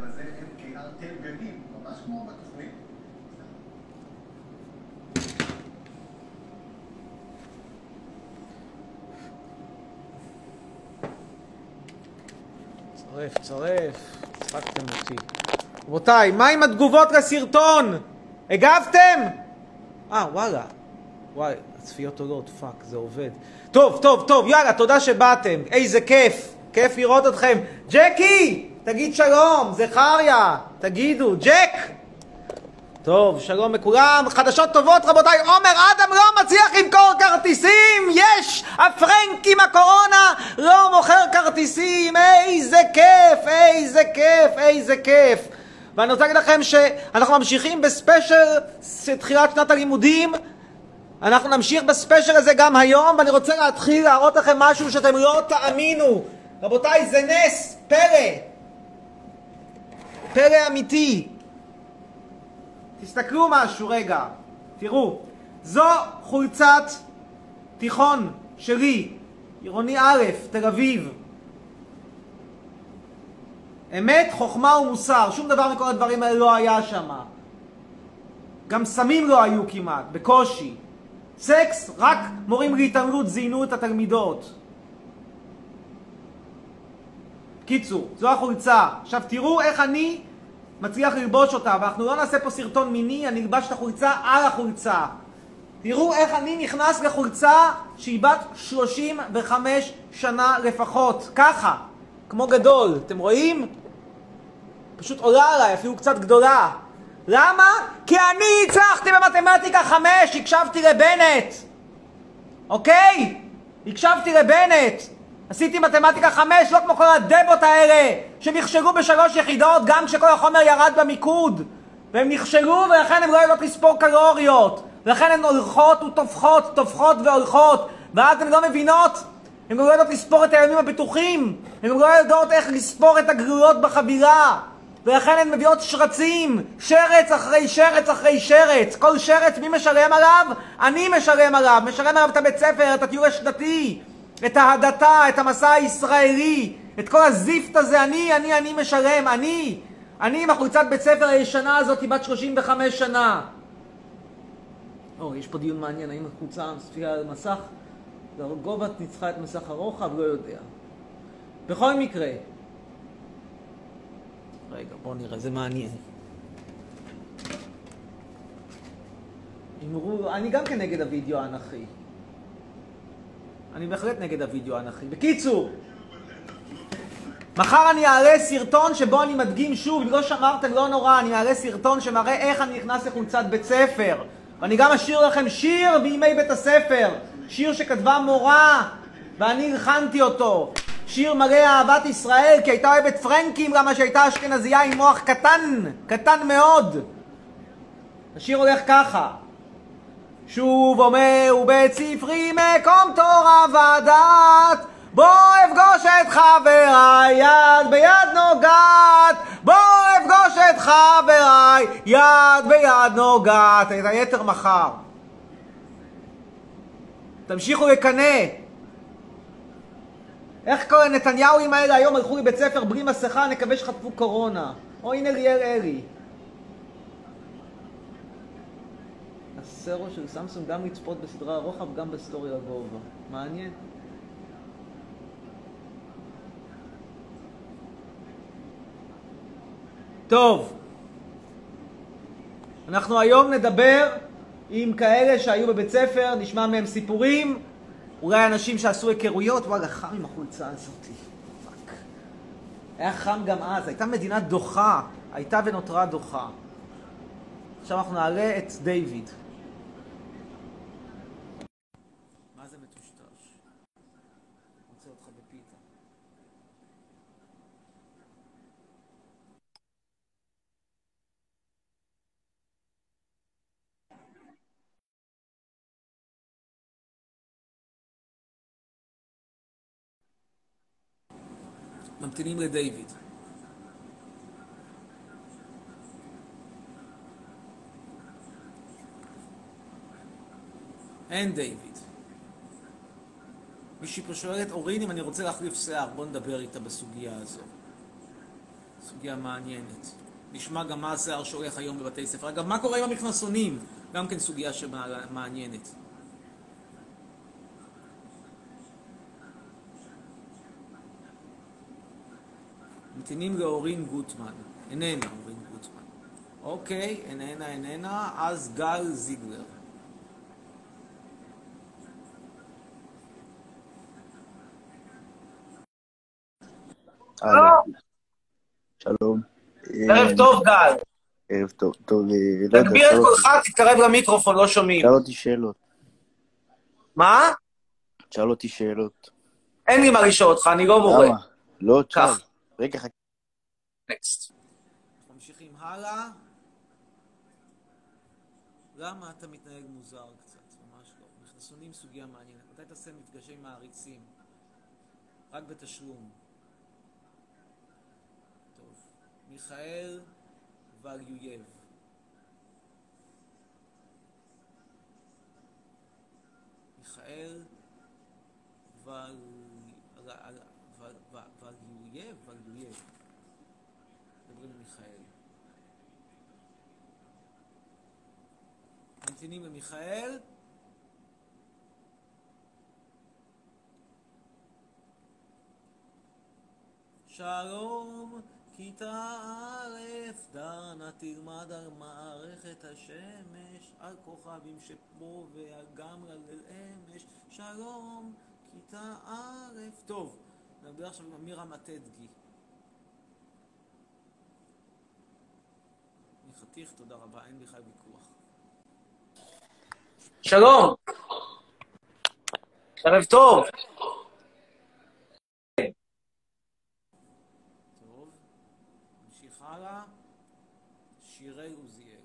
ובזה הם קרטל גנבים, ממש כמו בתוכנית. צרף, צרף, הצחקתם אותי. רבותיי, מה עם התגובות לסרטון? הגבתם? אה, וואלה. וואי, הצפיות עולות, fuck, זה עובד. טוב, טוב, טוב, יאללה, תודה שבאתם. איזה כיף, כיף לראות אתכם. ג'קי, תגיד שלום, זכריה, תגידו, ג'ק! טוב, שלום לכולם. חדשות טובות, רבותיי. עומר אדם לא מצליח למכור כרטיסים! יש! הפרענק עם הקורונה לא מוכר כרטיסים! איזה כיף! איזה כיף! איזה כיף! ואני רוצה להגיד לכם שאנחנו ממשיכים ב special תחילת שנת הלימודים. אנחנו נמשיך ב special הזה גם היום, ואני רוצה להתחיל להראות לכם משהו שאתם לא תאמינו. רבותיי, זה נס, פלא. פלא אמיתי. תסתכלו משהו רגע, תראו, זו חולצת תיכון שלי, עירוני א', תל אביב. אמת, חוכמה ומוסר, שום דבר מכל הדברים האלה לא היה שם. גם סמים לא היו כמעט, בקושי. סקס, רק מורים להתעמלות זיינו את התלמידות. קיצור, זו החולצה. עכשיו תראו איך אני מצליח ללבוש אותה, ואנחנו לא נעשה פה סרטון מיני, אני אלבש את החולצה על החולצה. תראו איך אני נכנס לחולצה שהיא בת 35 שנה לפחות, ככה, כמו גדול, אתם רואים? פשוט עולה עליי, אפילו קצת גדולה. למה? כי אני הצלחתי במתמטיקה 5, הקשבתי לבנט. אוקיי? הקשבתי לבנט. עשיתי מתמטיקה 5, לא כמו כל הדבות האלה, שנכשלו בשלוש יחידות גם כשכל החומר ירד במיקוד. והם נכשלו ולכן הם לא יודעות לספור קלוריות. ולכן הן הולכות וטופחות, טופחות והולכות. ואז הן לא מבינות, הן לא יודעות לספור את הימים הבטוחים. הן לא יודעות איך לספור את הגלולות בחבילה. ולכן הן מביאות שרצים, שרץ אחרי שרץ אחרי שרץ. כל שרץ, מי משלם עליו? אני משלם עליו. משלם עליו את הבית ספר, את הטיול השנתי. את ההדתה, את המסע הישראלי, את כל הזיפט הזה, אני, אני, אני משלם, אני, אני עם החולצת בית ספר הישנה הזאת, בת 35 שנה. או, יש פה דיון מעניין, האם החולצה צפייה על מסך, גובה ניצחה את מסך הרוחב, לא יודע. בכל מקרה, רגע, בואו נראה, זה מעניין. אמרו, אני גם כן נגד הוידאו האנכי. אני בהחלט נגד הוידאו האנכי. בקיצור, מחר אני אעלה סרטון שבו אני מדגים שוב, אם לא שמרתם, לא נורא, אני אעלה סרטון שמראה איך אני נכנס לחולצת בית ספר. ואני גם אשאיר לכם שיר בימי בית הספר, שיר שכתבה מורה, ואני הלחנתי אותו. שיר מלא אהבת ישראל, כי הייתה אוהבת פרנקים, למה שהייתה אשכנזייה עם מוח קטן, קטן מאוד. השיר הולך ככה: שוב אומר ובית ספרי מקום תורה ודעת בוא אפגוש את חבריי יד ביד נוגעת. בוא אפגוש את חבריי יד ביד נוגעת. את היתר מחר. תמשיכו לקנא. איך כל הנתניהוים האלה היום הלכו לבית ספר בלי מסכה נקווה שחטפו קורונה. או הנה ליאל ארי ה Sero של סמסונג גם לצפות בסדרה הרוחב, גם בסטורי לגובה. מעניין. טוב, אנחנו היום נדבר עם כאלה שהיו בבית ספר, נשמע מהם סיפורים, אולי אנשים שעשו היכרויות, וואלה, חם עם החולצה הזאת. fuck. היה חם גם אז, הייתה מדינה דוחה, הייתה ונותרה דוחה. עכשיו אנחנו נעלה את דיוויד. מה זה מטושטש? רוצה אותך בפיתה. ממתינים לדיוויד. אין דיוויד. מישהי פה שואלת, אורין, אם אני רוצה להחליף שיער, בוא נדבר איתה בסוגיה הזו. סוגיה מעניינת. נשמע גם מה השיער שולח היום בבתי ספר. אגב, מה קורה עם המכנסונים? גם כן סוגיה שמעניינת. ממתינים לאורין גוטמן. איננה אורין גוטמן. אוקיי, איננה, איננה, אז גל זיגלר. שלום. ערב טוב, גל. ערב טוב. טוב, אה, לא יודע, תגביר את קולך, תתקרב למיקרופון, לא שומעים. שאל אותי שאלות. מה? שאל אותי שאלות. אין לי מה לשאול אותך, אני לא מורה. למה? לא, תשאל. רגע, חכה. נקסט. ממשיכים הלאה. למה אתה מתנהג מוזר קצת? ממש לא. מכנסונים סוגיה מעניינת. מתי תעשה מפגשי מעריצים? רק בתשלום. טוב. מיכאל וליויב. מיכאל ול... וליויב. מדברים עם מיכאל. ממתינים למיכאל. שלום, כיתה א', דנה תלמד על מערכת השמש, על כוכבים שפה ועל גם על אמש. שלום, כיתה א'. טוב, נדבר עכשיו עם אמירה מתדגי. חתיך, תודה רבה, אין בכלל ויכוח. שלום. ערב טוב. טוב, נמשיך הלאה. שיראל עוזיאל.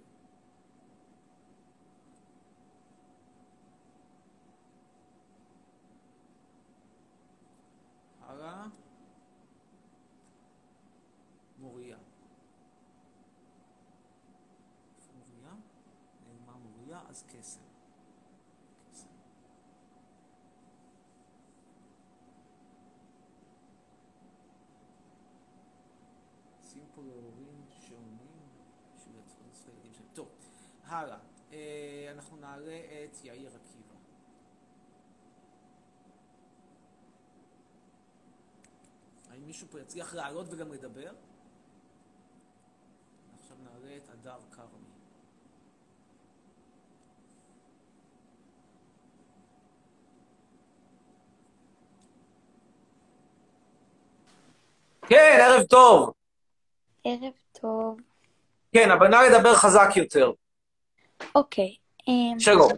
הלאה. מוריה. איפה מוריה? נעלמה מוריה, אז קסם. קסם. שים פה להורים שעונים בשביל להתפרנס לילדים שלהם. טוב, הלאה. אה, אנחנו נעלה את יאיר עקיבא. האם מישהו פה יצליח לעלות וגם לדבר? עכשיו נעלה את הדר כרמי. כן, ערב טוב. ערב טוב. כן, אבל נא לדבר חזק יותר. אוקיי, אמ, שלום.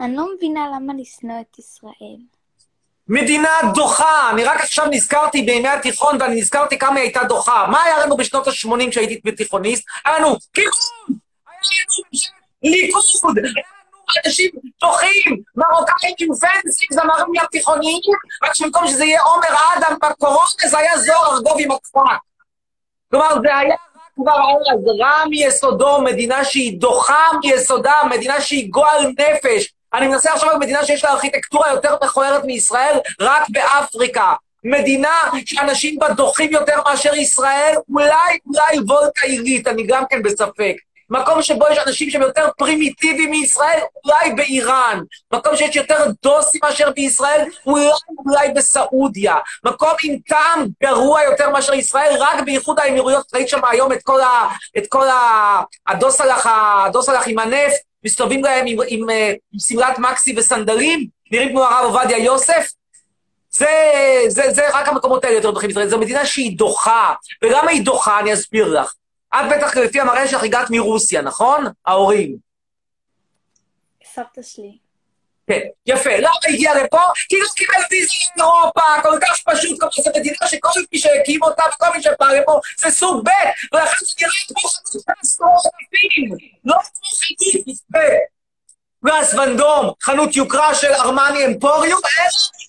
אני לא מבינה למה לשנוא את ישראל. מדינה דוחה, אני רק עכשיו נזכרתי בימי התיכון ואני נזכרתי כמה היא הייתה דוחה. מה היה לנו בשנות ה-80 כשהייתי בתיכוניסט? היה לנו כיוון! היה לנו ליכוד! אנשים דוחים, מרוקאים עם פנסים, זמרים ים תיכוניים, רק שבמקום שזה יהיה עומר אדם בקורונה, זה היה זוהר ארגוב עם הכפר. כלומר, זה היה כבר אז, רע מיסודו, מדינה שהיא דוחה מיסודה, מדינה שהיא גועל נפש. אני מנסה עכשיו מדינה שיש לה ארכיטקטורה יותר מכוערת מישראל, רק באפריקה. מדינה שאנשים בה דוחים יותר מאשר ישראל, אולי, אולי וולקה עילית, אני גם כן בספק. מקום שבו יש אנשים שהם יותר פרימיטיביים מישראל, אולי באיראן. מקום שיש יותר דוסים מאשר בישראל, אולי, אולי בסעודיה. מקום עם טעם גרוע יותר מאשר ישראל, רק באיחוד האמירויות. ראית שם היום את כל, ה, את כל ה, הדוסלח, הדוסלח עם הנפט, מסתובבים להם עם, עם, אה, עם שמלת מקסי וסנדלים, נראים כמו הרב עובדיה יוסף. זה, זה, זה רק המקומות האלה יותר דוחים בישראל. זו מדינה שהיא דוחה. ולמה היא דוחה? אני אסביר לך. את בטח לפי המראה שלך הגעת מרוסיה, נכון? ההורים. סבתא שלי. כן, יפה. למה הגיע לפה? כי לא קיבל ויזה לאירופה, כל כך פשוט, כמו זו מדינה שכל מי שהקים אותה וכל מי שבא לפה זה סוג ב', ולכן זה נראה כמו חנות קסטרופים, לא כמו חנות ב'. גלס ונדום, חנות יוקרה של ארמני אמפוריום,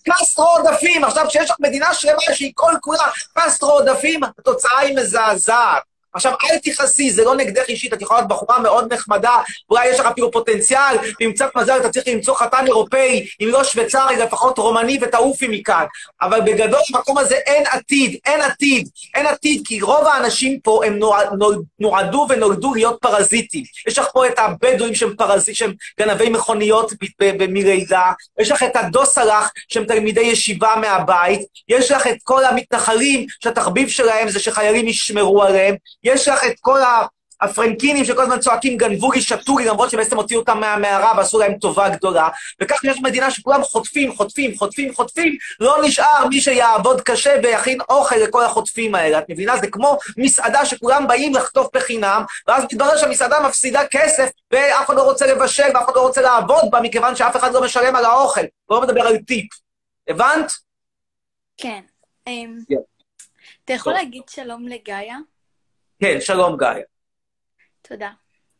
אלא קסטרו עודפים. עכשיו, כשיש לך מדינה שלמה שהיא כל כולה קסטרו עודפים, התוצאה היא מזעזעת. עכשיו, אל תכעסי, זה לא נגדך אישית, את יכולה להיות בחורה מאוד נחמדה, אולי יש לך אפילו פוטנציאל, ועם קצת מזל אתה צריך למצוא חתן אירופאי, אם לא שוויצרי, לפחות רומני ותעופי מכאן. אבל בגדול, במקום הזה אין עתיד, אין עתיד, אין עתיד, כי רוב האנשים פה הם נועד, נועדו ונולדו להיות פרזיטים. יש לך פה את הבדואים שהם פרזיטים, שהם גנבי מכוניות מלידה, יש לך את הדוסלח, שהם תלמידי ישיבה מהבית, יש לך את כל המתנחלים, שהתחביב שלהם זה שחיילים ישמרו עליהם, יש לך את כל הפרנקינים שכל הזמן צועקים גנבו לי, שתו לי, למרות שבעצם הוציאו אותם מהמערה ועשו להם טובה גדולה. וכך יש מדינה שכולם חוטפים, חוטפים, חוטפים, חוטפים, לא נשאר מי שיעבוד קשה ויכין אוכל לכל החוטפים האלה. את מבינה? זה כמו מסעדה שכולם באים לחטוף בחינם, ואז מתברר שהמסעדה מפסידה כסף, ואף אחד לא רוצה לבשל ואף אחד לא רוצה לעבוד בה, מכיוון שאף אחד לא משלם על האוכל. לא מדבר על טיפ. הבנת? כן. אמ, כן. אתה יכול. להגיד שלום לגאיה? כן, שלום גיא. תודה.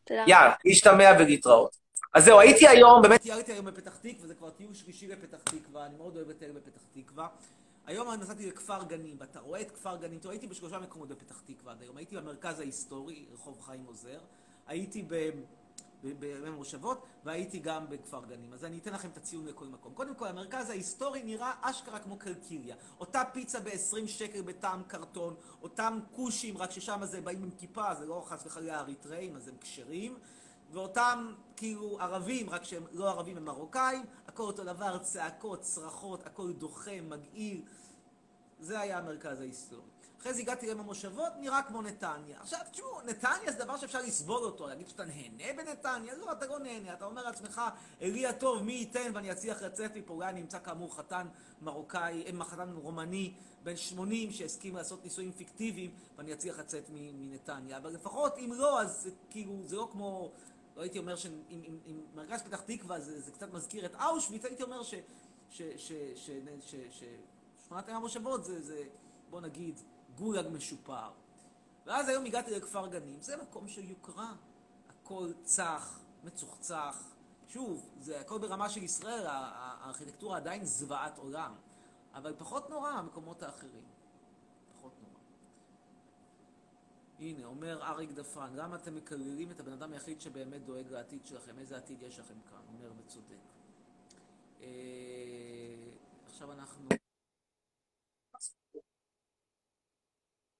תודה. יאללה, להשתמע ולהתראות. אז זהו, הייתי היום, באמת ירדתי היום בפתח תקווה, זה כבר טיול שלישי לפתח תקווה, אני מאוד אוהב לטייל בפתח תקווה. היום אני נסעתי לכפר גנים, ואתה רואה את כפר גנים, תראו, הייתי בשלושה מקומות בפתח תקווה עד היום, הייתי במרכז ההיסטורי, רחוב חיים עוזר, הייתי ב- במושבות, והייתי גם בכפר גנים. אז אני אתן לכם את הציון לכל מקום. קודם כל, המרכז ההיסטורי נראה אשכרה כמו קלקיליה. אותה פיצה ב-20 שקל בטעם קרטון, אותם כושים, רק ששם זה באים עם כיפה, זה לא חס וחלילה אריתראים, אז הם כשרים. ואותם כאילו ערבים, רק שהם לא ערבים, הם מרוקאים, הכל אותו דבר, צעקות, צרחות, הכל דוחה, מגעיל. זה היה המרכז ההיסטורי. אחרי זה הגעתי להם המושבות, נראה כמו נתניה. עכשיו, תשמעו, נתניה זה דבר שאפשר לסבול אותו, להגיד שאתה נהנה בנתניה? לא, אתה לא נהנה, אתה אומר לעצמך, אלי הטוב, מי ייתן ואני אצליח לצאת מפה, אולי אני אמצא כאמור חתן מרוקאי, אה, חתן רומני בן 80 שהסכים לעשות נישואים פיקטיביים ואני אצליח לצאת מנתניה. אבל לפחות, אם לא, אז כאילו, זה לא כמו, לא הייתי אומר שאם אם, אם מרכז פתח תקווה זה, זה קצת מזכיר את אושוויץ, הייתי אומר ש... ש... ש... ש... המושבות זה, זה, בוא נגיד, גולאג משופר. ואז היום הגעתי לכפר גנים, זה מקום של יוקרה. הכל צח, מצוחצח. שוב, זה הכל ברמה של ישראל, הארכיטקטורה עדיין זוועת עולם. אבל פחות נורא המקומות האחרים. פחות נורא. הנה, אומר אריק דפן, למה אתם מקללים את הבן אדם היחיד שבאמת דואג לעתיד שלכם? איזה עתיד יש לכם כאן? אומר וצודק. אה, עכשיו אנחנו...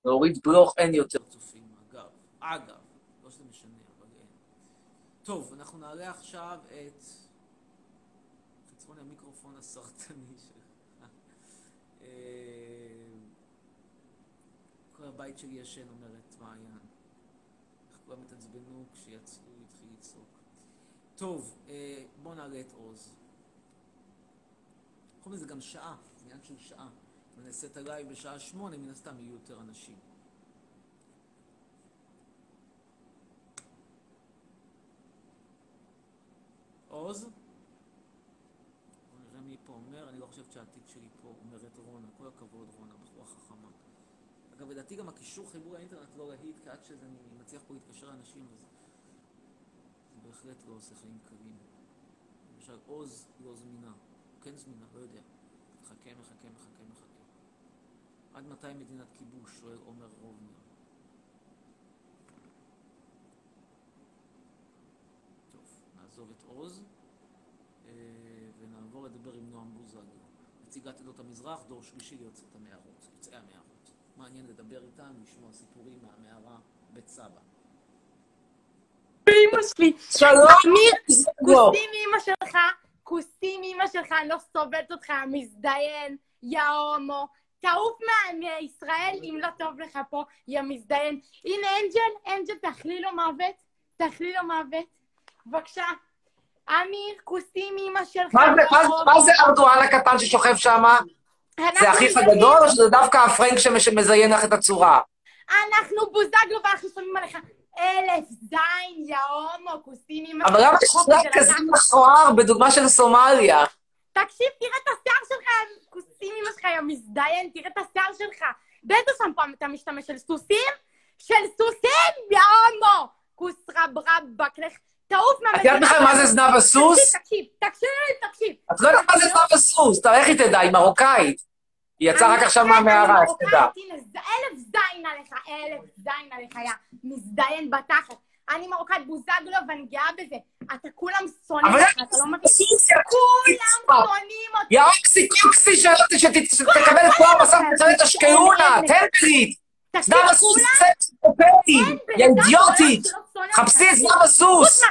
להוריד בלוך אין יותר צופים, אגב. אגב, לא שזה משנה, אבל אין. טוב, אנחנו נעלה עכשיו את חצרון המיקרופון הסרטני שלך. אה, כל הבית שלי ישן, אומרת מעיין. איך כולם התעצבנו כשיצאו, התחיל לצעוק. טוב, אה, בואו נעלה את עוז. חוץ מזה גם שעה, זה עניין של שעה. את הלייב בשעה שמונה, מן הסתם יהיו יותר אנשים. עוז? בוא נראה מי פה אומר, אני לא חושבת שהעתיד שלי פה, אומרת רונה. כל הכבוד, רונה, בחורה חכמה. אגב, לדעתי גם הקישור חיבור לאינטרנט לא להיט, כי עד שזה אני מצליח פה להתקשר לאנשים, אז זה בהחלט לא עושה חיים קלים. למשל, עוז לא זמינה. כן זמינה, לא יודע. מחכה, מחכה, מחכה, מחכה. עד מתי מדינת כיבוש? שואל עומר רובנר. טוב, נעזוב את עוז, אה, ונעבור לדבר עם נועם בוזגלו. נציגת עדות המזרח, דור שלישי ליוצאת המערות, יוצאי המערות. מעניין לדבר איתם, לשמוע סיפורים מהמערה בית סבא. אמא שלי. שלום! כוסים מאמא שלך, כוסים מאמא שלך, אני לא סובלת אותך, מזדיין, יא הומו. תעוף מישראל אם לא טוב לך פה, יא מזדיין. הנה אנג'ל, אנג'ל, תאכלי לו מוות, תאכלי לו מוות. בבקשה. אמיר, כוסים מאמא שלך. מה זה- מה- ברחוב. מה זה ארדואן הקטן ששוכב שם? זה אחיך. הגדול, או שזה דווקא הפרנק שמזיין לך את הצורה? אנחנו בוזגלו ואנחנו שמים עליך אלף זין, יא הומו, כוסים מאמא אבל למה יש רק כזה. מכוער בדוגמה של סומליה? תקשיב, תראה את השיער שלך, כוסים אמא שלך, יא מזדיין, תראה את השיער שלך. באיזה שמפו אתה משתמש? של סוסים? של סוסים, יא הומו! כוס רב רבק, לך תעוף את יודעת בכלל מה זה זנב הסוס? תקשיב, תקשיב, תקשיב. את לא יודעת מה זה זנב הסוס, אתה איך היא תדע, היא מרוקאית. היא יצאה רק עכשיו מהמערה, איך תדע. אלף זין עליך, אלף זין עליך, יא מזדיין בתחת. אני מרוקאית בוזגלו ואני גאה בזה. אתה כולם שונאים אותך, אתה לא מבין. כולם שונאים אותך. יא אוקסי קוקסי, שתקבל את כל המסך את אשקלונה, טמפרית, זנב הסוס, סקס אופרי, יא אידיוטית, חפשי את זנב הסוס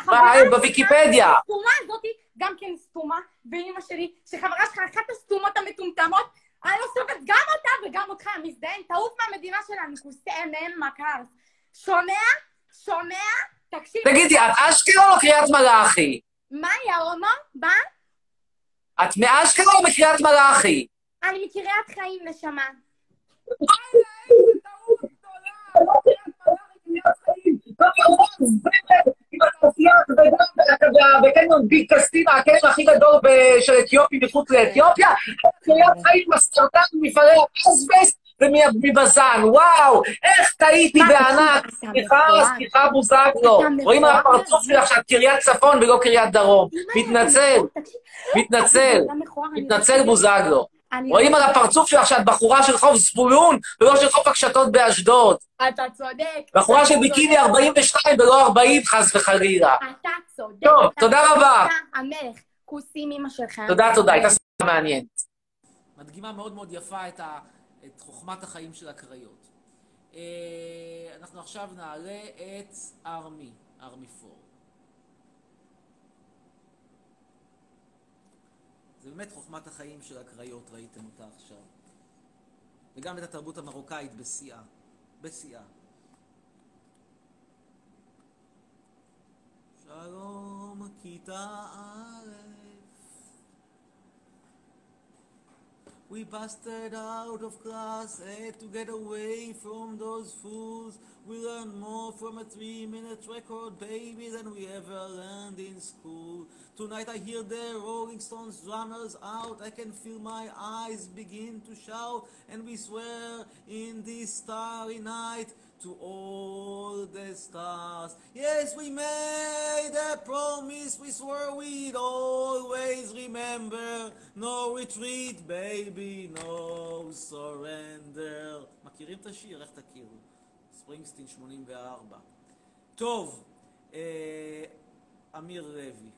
בוויקיפדיה. הסתומה הזאתי גם כן סתומה, ואימא שלי, שחברה שלך אחת הסתומות המטומטמות, אני לא סובבת גם אותה וגם אותך, מזדיין, תעוף מהמדינה שלנו, כוסי אמן מכר. שומע? שומע? תקשיב. תגידי, את אשקלון או קריית מלאכי? מה, יא הומו? מה? את מאשקלון או מקריית מלאכי? אני מקריית חיים, נשמה. וקניון ביג קסטינה, הקניון הכי גדול של אתיופים מחוץ לאתיופיה, קריית חיים מסרטן ממפעלי האסבסט ומבז"ן, וואו, איך טעיתי בענק, סליחה, סליחה בוזגלו, רואים על הפרצוף שלך שאת קריית צפון ולא קריית דרום, מתנצל, מתנצל, מתנצל בוזגלו, רואים על הפרצוף שלך שאת בחורה של חוף זבולון ולא של חוף הקשתות באשדוד, אתה צודק. בחורה של ביקיני צודק. 42 ולא 40 חס וחלילה. אתה צודק. טוב, תודה רבה. אתה המלך. כוסים אמא שלך. תודה, תודה, הייתה שיחה מעניינת. מדגימה מאוד מאוד יפה את, ה, את חוכמת החיים של הקריות. אה, אנחנו עכשיו נעלה את ארמי, ארמי פור. זה באמת חוכמת החיים של הקריות, ראיתם אותה עכשיו. וגם את התרבות המרוקאית בשיאה. בשיאה. שלום, כיתה א' We busted out of class to get away from those fools. We learned more from a three-minute record, baby, than we ever learned in school. Tonight I hear the Rolling Stones drummers out. I can feel my eyes begin to shout, and we swear in this starry night to all the stars. Yes, we made a promise, we swore we'd always remember. No retreat, baby, no surrender. מכירים את השיר? איך תכירו? ספרינגסטין 84. טוב, אה, אמיר לוי.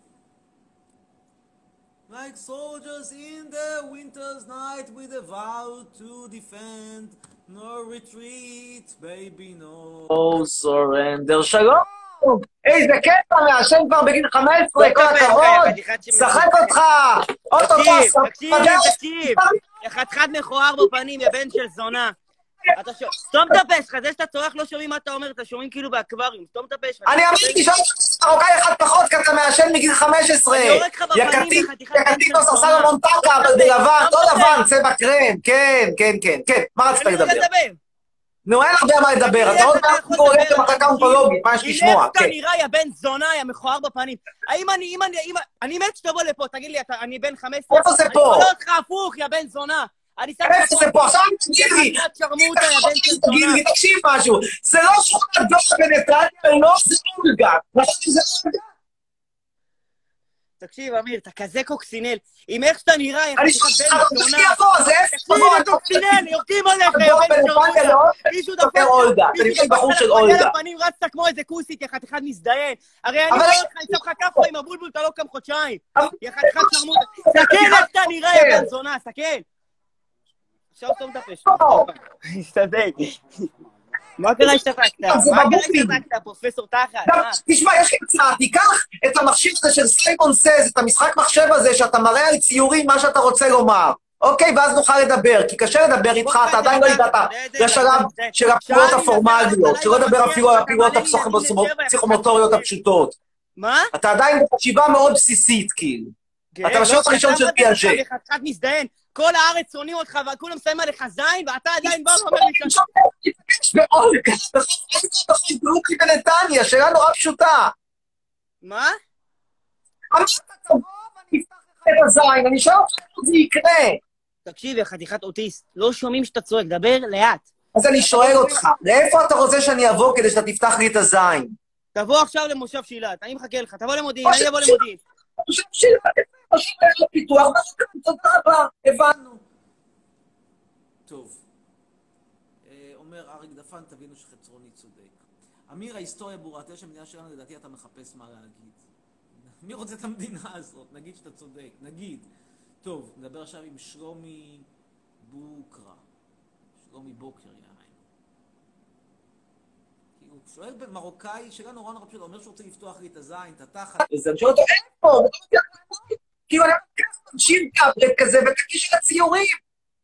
Like soldiers in the winter's night with a vow to defend. No retreat, baby, no. Oh, surrender, שלום! איזה קטע, מעשן כבר בגיל 15, כל תקשיב, הכבוד! חתיכת שחק אותך! אוטוטו תקשיב, תקשיב, חתיכת מכוער בפנים, יא בן של זונה. סתום את הפה שלך, זה שאתה צורח לא שומעים מה אתה אומר, אתה שומעים כאילו באקווריום, סתום את הפה שלך. אני אמרתי שיש מרוקאי אחד פחות, מעשן מגיל 15. אני יורק לך בפנים, יא קטין, יא קטין בן עושה של סלומון זונה. טקה, אבל בלבן, לא את. לבן, צבע קרם. כן, כן, כן, כן. מה רצית אני לא לדבר? נו, אין הרבה מה לדבר. אתה עוד מעט אתה יכול הולך לדבר? למחלקה אונקולוגית, מה יש הנה לשמוע? אתה כן. נראה, יא בן זונה, יא מכוער בפנים. האם אני, אם אני, אם... אני מת שתבוא לפה, תגיד לי, אני בן 15? איפה זה אני פה? קורא אותך הפוך, יא בן זונה. אני שם איפה זה פה? עכשיו תגיד לי. תגיד. לי, תקשיב משהו. זה לא שכונת דור בנתניה, ולא זה אולגה. שזה אולגה. תקשיב, אמיר, אתה כזה קוקסינל. עם איך שאתה נראה, אני חתיכת שואל בן זונה. תשקיע פה, זה איפה קוקסינל, יורקים עליך. לא? מישהו דפק. מישהו אני בחור לך של מגן אולגה. לפנים, רצת כמו איזה כוסית, יא חתיכת מזדיין. הרי אני רואה יש- אותך, אני שם לך כאפה עם הבולבול, אתה לא קם חודשיים. יא חתיכת שרמוטה. תסתכל איך אתה נראה, יא בן זונה, תסתכל. עכשיו את הפה שלך. הסתדק. מה קרה השתפקת? זה מה קרה בבובים. השתפקת, פרופסור תחת? תשמע, יש לי הצעה, תיקח את המכשיר הזה של סיימון סז, את המשחק מחשב הזה, שאתה מראה על ציורים מה שאתה רוצה לומר. אוקיי, ואז נוכל לדבר, כי קשה לדבר איתך, אתה עדיין לא הגעת לשלב של הפעולות הפורמליות, שלא לדבר אפילו על הפעולות הפסיכומוטוריות הפשוטות. מה? אתה עדיין בחשיבה מאוד בסיסית, כאילו. אתה בשירות הראשון של פיאז'ה. כל הארץ שונאים אותך וכולם שמים עליך זין, ואתה עדיין בא ואומר לי בלוקי בנתניה, שאלה נורא פשוטה. מה? אמרת, תבוא ואני אפתח לך את הזין, אני שואל אותך איך זה יקרה. תקשיב, יא חתיכת אוטיסט, לא שומעים שאתה צועק, דבר לאט. אז אני שואל אותך, לאיפה אתה רוצה שאני אבוא כדי שאתה תפתח לי את הזין? תבוא עכשיו למושב שילת, אני מחכה לך, תבוא למודיעין, אני אבוא למודיעין. עכשיו שאלה, פשוט אין לו פיתוח, תודה רבה, הבנו. טוב. אה, אומר אריק דפן, תבינו שחצרוני צודק. אמיר, ההיסטוריה ברורה, תראה שהמדינה שלנו, לדעתי אתה מחפש מה להגיד. מי רוצה את המדינה הזאת? נגיד שאתה צודק, נגיד. טוב, נדבר עכשיו עם שלומי בוקרה. שלומי בוקר, יענו. הוא שואל במרוקאי, שאלה נורא נורא פשוטה, אומר שהוא רוצה לפתוח לי את הזין, את התחת. אז אני שואל אותו, איפה? לא. כאילו, אני אומר, שיר טאבלט כזה ותגיש את הציורים.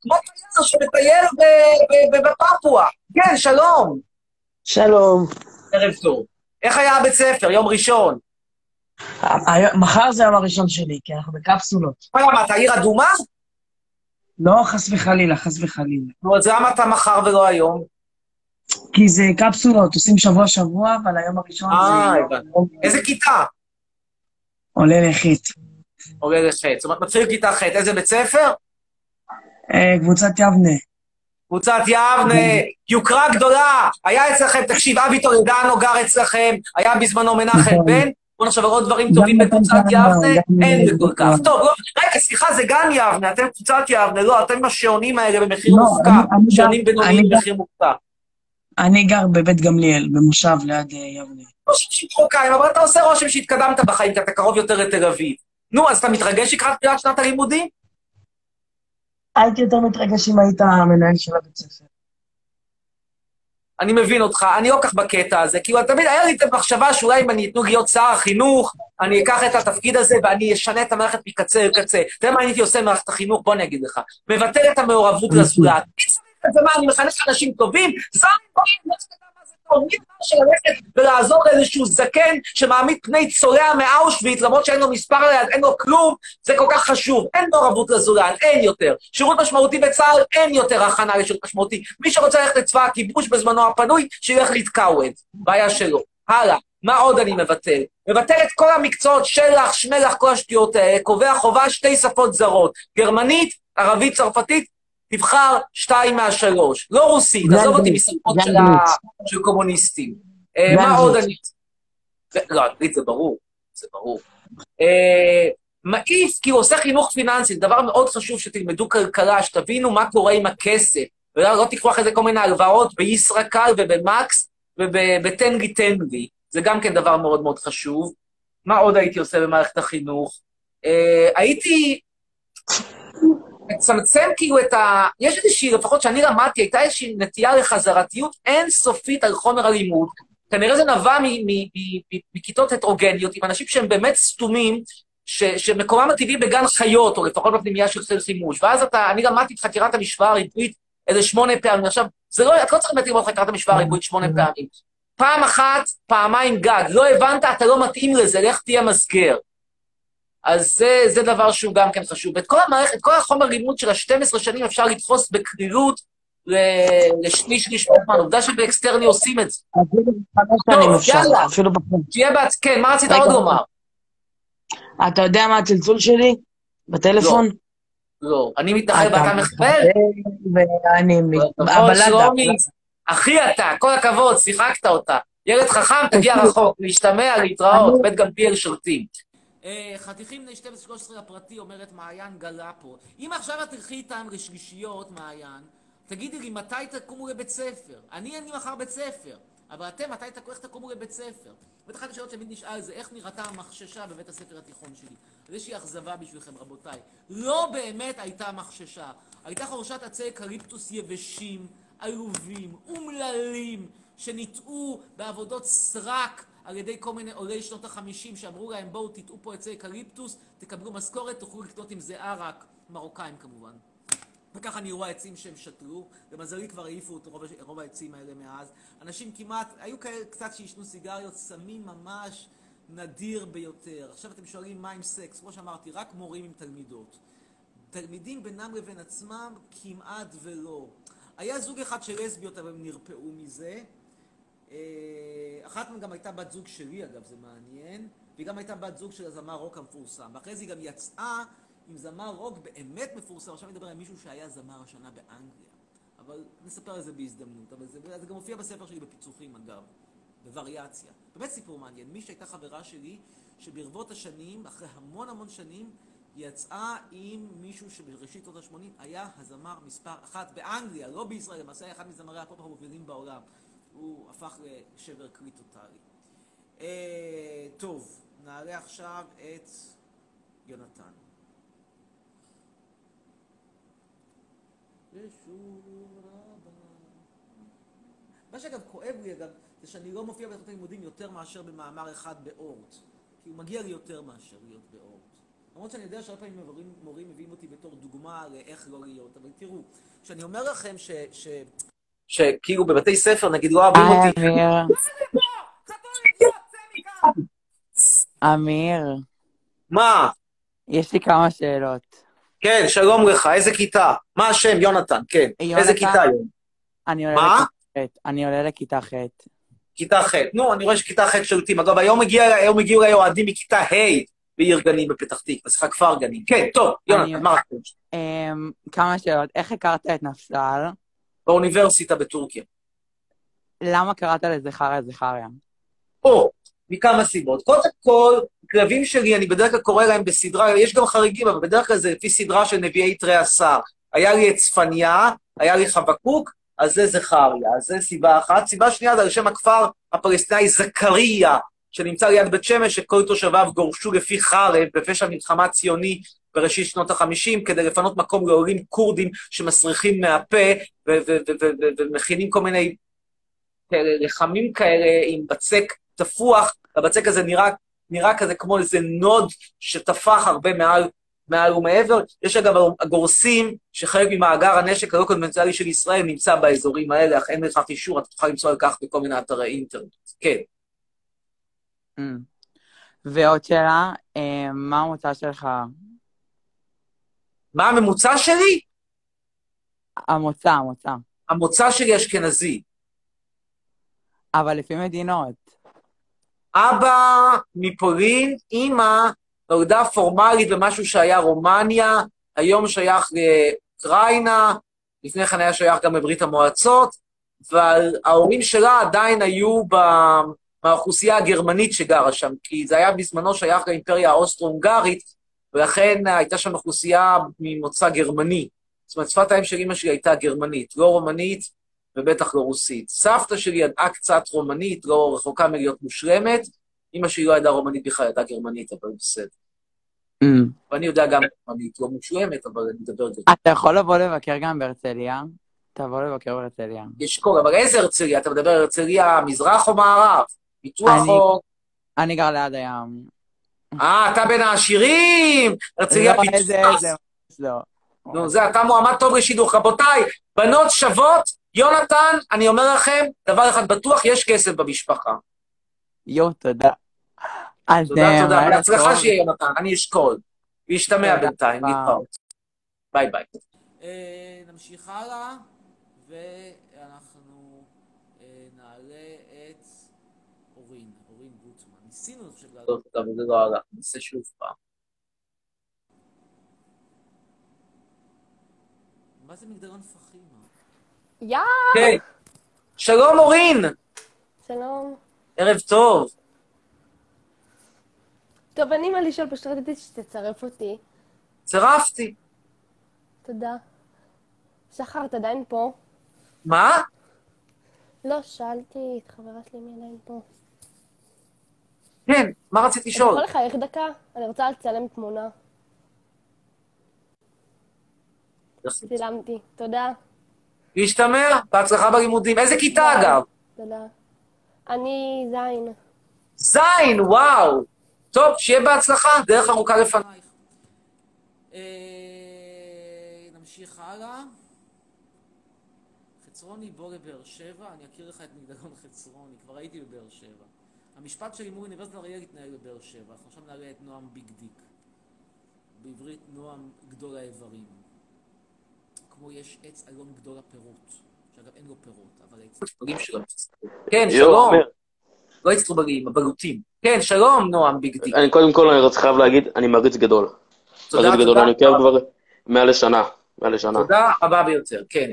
כמו שמטייל ב- ב- בפפואה. כן, שלום. שלום. ערב טוב. איך היה הבית ספר? יום ראשון. מחר זה היום הראשון שלי, כי אנחנו בקפסולות. מה אמרת, עיר אדומה? לא, חס וחלילה, חס וחלילה. נו, אז למה אתה מחר ולא היום? כי זה קפסולות, עושים שבוע-שבוע, אבל היום הראשון אה, זה הבנתי. איזה כיתה? עולה לחית. עולה לח'. זאת אומרת, מתחיל כיתה ח'. איזה בית ספר? אה, קבוצת יבנה. קבוצת יבנה, יוקרה גדולה. היה אצלכם, תקשיב, אבי טולדנו גר אצלכם, היה בזמנו מנחם נכון. בן. בוא נחשוב על עוד דברים טובים גם בקבוצת יבנה, גם אין זה כל נתן כך. גם. טוב, לא, רגע, סליחה, זה גן יבנה, אתם קבוצת יבנה, לא, אתם השעונים האלה במחיר לא, מופקע, שעונים גם- בינוניים גם- במחיר מופקע. אני גר בבית גמליאל, במושב ליד אה, יבנה. רושם אבל אתה עושה רושם שהתקדמת בחיים, כי אתה קרוב יותר לתל אביב. נו, אז אתה מתרגש לקראת תחילת שנת הלימודים? הייתי יותר מתרגש אם היית המנהל של הבית ספר. אני מבין אותך, אני לא כך בקטע הזה, כאילו, תמיד היה לי את המחשבה שאולי אם אני לי להיות שר החינוך, אני אקח את התפקיד הזה ואני אשנה את המערכת מקצה לקצה. אתה יודע מה הייתי עושה במערכת החינוך? בוא אני אגיד לך. מבטל את המעורבות לזולת. מי צריך את זה? מה, אני מחנך אנשים טובים? זר דברים, לא מה זה טוב. מי אמר שללכת ולעזור לאיזשהו זקן שמעמיד פני צולע מאושוויץ, למרות שאין לו מספר ליד, אין לו כלום, זה כל כך חשוב. אין מעורבות לזולת, אין יותר. שירות משמעותי בצה"ל, אין יותר הכנה לשירות משמעותי. מי שרוצה ללכת לצבא הכיבוש בזמנו הפנוי, שילך להתקאווד. בעיה שלו. הלאה. מה עוד אני מבטל? מבטל את כל המקצועות, שלח, שמלח, כל השטויות האלה, קובע חובה שתי שפות זרות, גרמנית, ערבית, צרפתית, תבחר שתיים מהשלוש. לא רוסית, עזוב אותי משפות של ואנגלית. ה- של קומוניסטים. אה, מה. עוד אני... לא, אנגלית זה ברור, זה ברור. אה, מעיף, כי הוא עושה חינוך פיננסי, זה דבר מאוד חשוב שתלמדו כלכלה, שתבינו מה קורה עם הכסף. ולא לא תיקחו אחרי זה כל מיני הלוואות בישראכרט ובמקס ובטנגי טנגי. זה גם כן דבר מאוד מאוד חשוב. מה עוד הייתי עושה במערכת החינוך? אה, הייתי מצמצם כאילו את ה... יש איזושהי, לפחות שאני למדתי, הייתה איזושהי נטייה לחזרתיות אינסופית על חומר הלימוד. כנראה זה נבע מכיתות הטרוגניות, עם אנשים שהם באמת סתומים, ש- שמקומם הטבעי בגן חיות, או לפחות בפנימייה של חימוש. ואז אתה, אני למדתי את חקירת המשוואה הריבועית איזה שמונה פעמים. עכשיו, זה לא, את לא צריך באמת ללמוד חקירת המשוואה הריבועית שמונה פעמים. פעם אחת, פעמיים גג. לא הבנת, אתה לא מתאים לזה, לך תהיה מסגר. אז זה, זה דבר שהוא גם כן חשוב. את כל המערכת, את כל החומר לימוד של ה-12 שנים אפשר לדחוס בקלילות ל- לשליש שליש מהזמן. עובדה שבאקסטרני עושים את זה. טוב, יאללה. שיהיה בעצ... כן, מה רצית. עוד לומר? אתה יודע מה הצלצול שלי? בטלפון? לא, אני מתנחל ואתה מחבל? ואני... שלומי, אחי אתה, כל הכבוד, שיחקת אותה. ילד חכם, תגיע רחוק, להשתמע, להתראות, בית גמליאל שרתים. אה, חתיכים בני 12-13 הפרטי, אומרת מעיין גלה פה. אם עכשיו את תלכי איתם לשלישיות, מעיין, תגידי לי, מתי תקומו לבית ספר? אני אין לי מחר בית ספר, אבל אתם, מתי תקומו, איך תקומו לבית ספר? זאת אחת השאלות שתמיד נשאל זה, איך נראתה המחששה בבית הספר התיכון שלי? אז יש לי אכזבה בשבילכם, רבותיי. לא באמת הייתה מחששה. הייתה חורשת עצי אקליפטוס יבשים, עלובים, אומללים, שניטעו בעבודות סרק על ידי כל מיני עולי שנות החמישים שאמרו להם בואו תטעו פה עצי אקליפטוס, תקבלו משכורת, תוכלו לקנות עם זה ערק, מרוקאים כמובן. וככה נראו העצים שהם שתלו, למזלי כבר העיפו את רוב, רוב העצים האלה מאז. אנשים כמעט, היו כאלה קצת שעישנו סיגריות, סמים ממש נדיר ביותר. עכשיו אתם שואלים מה עם סקס, כמו שאמרתי, רק מורים עם תלמידות. תלמידים בינם לבין עצמם כמעט ולא. היה זוג אחד של לסביות, אבל הם נרפאו מזה. אה, אחת מהן גם הייתה בת זוג שלי, אגב, זה מעניין, והיא גם הייתה בת זוג של הזמר רוק המפורסם. ואחרי זה היא גם יצאה עם זמר רוק באמת מפורסם. עכשיו אני מדבר על מישהו שהיה זמר השנה באנגליה. אבל נספר על זה בהזדמנות. אבל זה, זה גם מופיע בספר שלי בפיצוחים, אגב, בווריאציה. באמת סיפור מעניין. מי שהייתה חברה שלי, שברבות השנים, אחרי המון המון שנים, יצאה עם מישהו שבראשית שנות ה-80 היה הזמר מספר אחת באנגליה, לא בישראל, למעשה היה אחד מזמרי הפופ המובילים בעולם. הוא הפך לשבר כלי טוטאלי. אה, טוב, נעלה עכשיו את יונתן. מה שאגב כואב לי אגב, זה שאני לא מופיע בתוכנית הלימודים יותר מאשר במאמר אחד באורט. כי הוא מגיע לי יותר מאשר להיות באורט. למרות שאני יודע שהרבה פעמים מורים, מורים מביאים אותי בתור דוגמה לאיך לא להיות, אבל תראו, כשאני אומר לכם ש... ש... שכאילו בבתי ספר, נגיד, לא אוהבים היי, אותי. אמיר. אמיר, מה? יש לי כמה שאלות. כן, שלום לך, איזה כיתה? מה השם? יונתן, כן. איזה יונתן? כיתה היום? אני עולה? לכיתה ח'. אני עולה לכיתה ח'. כיתה ח'. נו, אני רואה שכיתה ח' שולטים. אגב, היום הגיע- היום הגיעו אליי אוהדים מכיתה ה' בעיר גנים בפתח תקווה, סליחה, כפר גנים. כן, טוב, יונתן, מה רצית? אמ, כמה שאלות. איך הכרת את נפסל? באוניברסיטה בטורקיה. למה קראת לזכריה זכריה? או, מכמה סיבות. קודם כל, כלבים שלי, אני בדרך כלל קורא להם בסדרה, יש גם חריגים, אבל בדרך כלל זה לפי סדרה של נביאי תרי עשר. היה לי את צפניה, היה לי חבקוק, אז זה זכריה. אז זה סיבה אחת. סיבה שנייה זה על שם הכפר הפלסטיני זכריה, שנמצא ליד בית שמש, שכל תושביו גורשו לפי חרב בפשע מלחמה ציוני בראשית שנות החמישים, כדי לפנות מקום לעולים כורדים שמסריחים מהפה ומכינים כל מיני לחמים כאלה עם בצק תפוח, והבצק הזה נראה, נראה כזה כמו איזה נוד שטפח הרבה מעל, מעל ומעבר. יש אגב הגורסים שחלק ממאגר הנשק הלא קונבנציאלי של ישראל נמצא באזורים האלה, אך אין לכך אישור, אתה תוכל למצוא על כך בכל מיני אתרי אינטרנט. כן. אמ. ועוד שאלה, אמ, מה המוצא שלך? מה הממוצע שלי? המוצא, המוצא. המוצא שלי אשכנזי. אבל לפי מדינות. אבא מפולין, אימא נולדה פורמלית במשהו שהיה רומניה, היום שייך לאוקראינה, לפני כן היה שייך גם לברית המועצות, אבל ההורים שלה עדיין היו ב- מהאוכלוסייה הגרמנית שגרה שם, כי זה היה בזמנו שייך לאימפריה האוסטרו-הונגרית, ולכן הייתה שם אוכלוסייה ממוצא גרמני. זאת אומרת, שפת האם של אימא שלי הייתה גרמנית, לא רומנית ובטח לא רוסית. סבתא שלי ידעה קצת רומנית, לא רחוקה מלהיות מושלמת. אימא שלי לא ידעה רומנית בכלל, ידעה גרמנית, אבל בסדר. אמ. ואני יודע גם רומנית, לא מושלמת, אבל אני מדבר גרמנית. אתה יכול לבוא לבקר גם בהרצליה? תבוא לבקר בהרצליה. יש קור, אבל איזה הרצליה? אתה מדבר על הרצליה מזרח או מערב? פיתוח אני- או... אני גר ליד הים. אה, אתה בין העשירים! הרצליה לא. איזה, לא. נו, זה, אתה מועמד טוב לשידוך. רבותיי, בנות שוות, יונתן, אני אומר לכם, דבר אחד בטוח, יש כסף במשפחה. יואו, תודה. אז תודה, אה, תודה. בהצלחה. שיהיה, יונתן, אני אשקול. להשתמע תודה בינתיים, רבה. להתראות. ביי ביי. אה, נמשיך הלאה, ואנחנו אה, נעלה את אורין, אורין גוטמן. טוב, טוב, זה לא הלך, נעשה שוב פעם. מה זה מגדלון פחימה? יא! כן. שלום, אורין! שלום. ערב טוב. טוב, אין לי מה לשאול, פשוט רציתי שתצרף אותי. צירפתי. תודה. שחר, אתה עדיין פה? מה? לא, שאלתי את חברה שלי מי עדיין פה. כן, מה רצית אתה לשאול? יכול לחייך דקה? אני רוצה לצלם תמונה. צילמתי. תודה. להשתמע, בהצלחה בלימודים. איזה כיתה. אגב? תודה. אני זין. זין, וואו. טוב, שיהיה בהצלחה, דרך ארוכה לפנייך. אה, נמשיך הלאה. חצרוני בוא לבאר שבע, אני אכיר לך את מגדלון חצרוני, כבר הייתי בבאר שבע. המשפט שלי מול אוניברסיטת אריאל התנהל בבאר שבע, אנחנו עכשיו נעלה את נועם ביג דיק. בעברית נועם גדול האיברים. כמו יש עץ אלון גדול הפירות, שאגב אין לו פירות, אבל העץ... שלו. כן, שלום. לא אצטרובגים, הבלוטים. כן, שלום, נועם ביג דיק. אני קודם כל אני רוצה חייב להגיד, אני מעריץ גדול. תודה, מעריץ גדול, תודה. אני עוקב כבר מעל לשנה. מעל לשנה. תודה רבה ביותר, כן.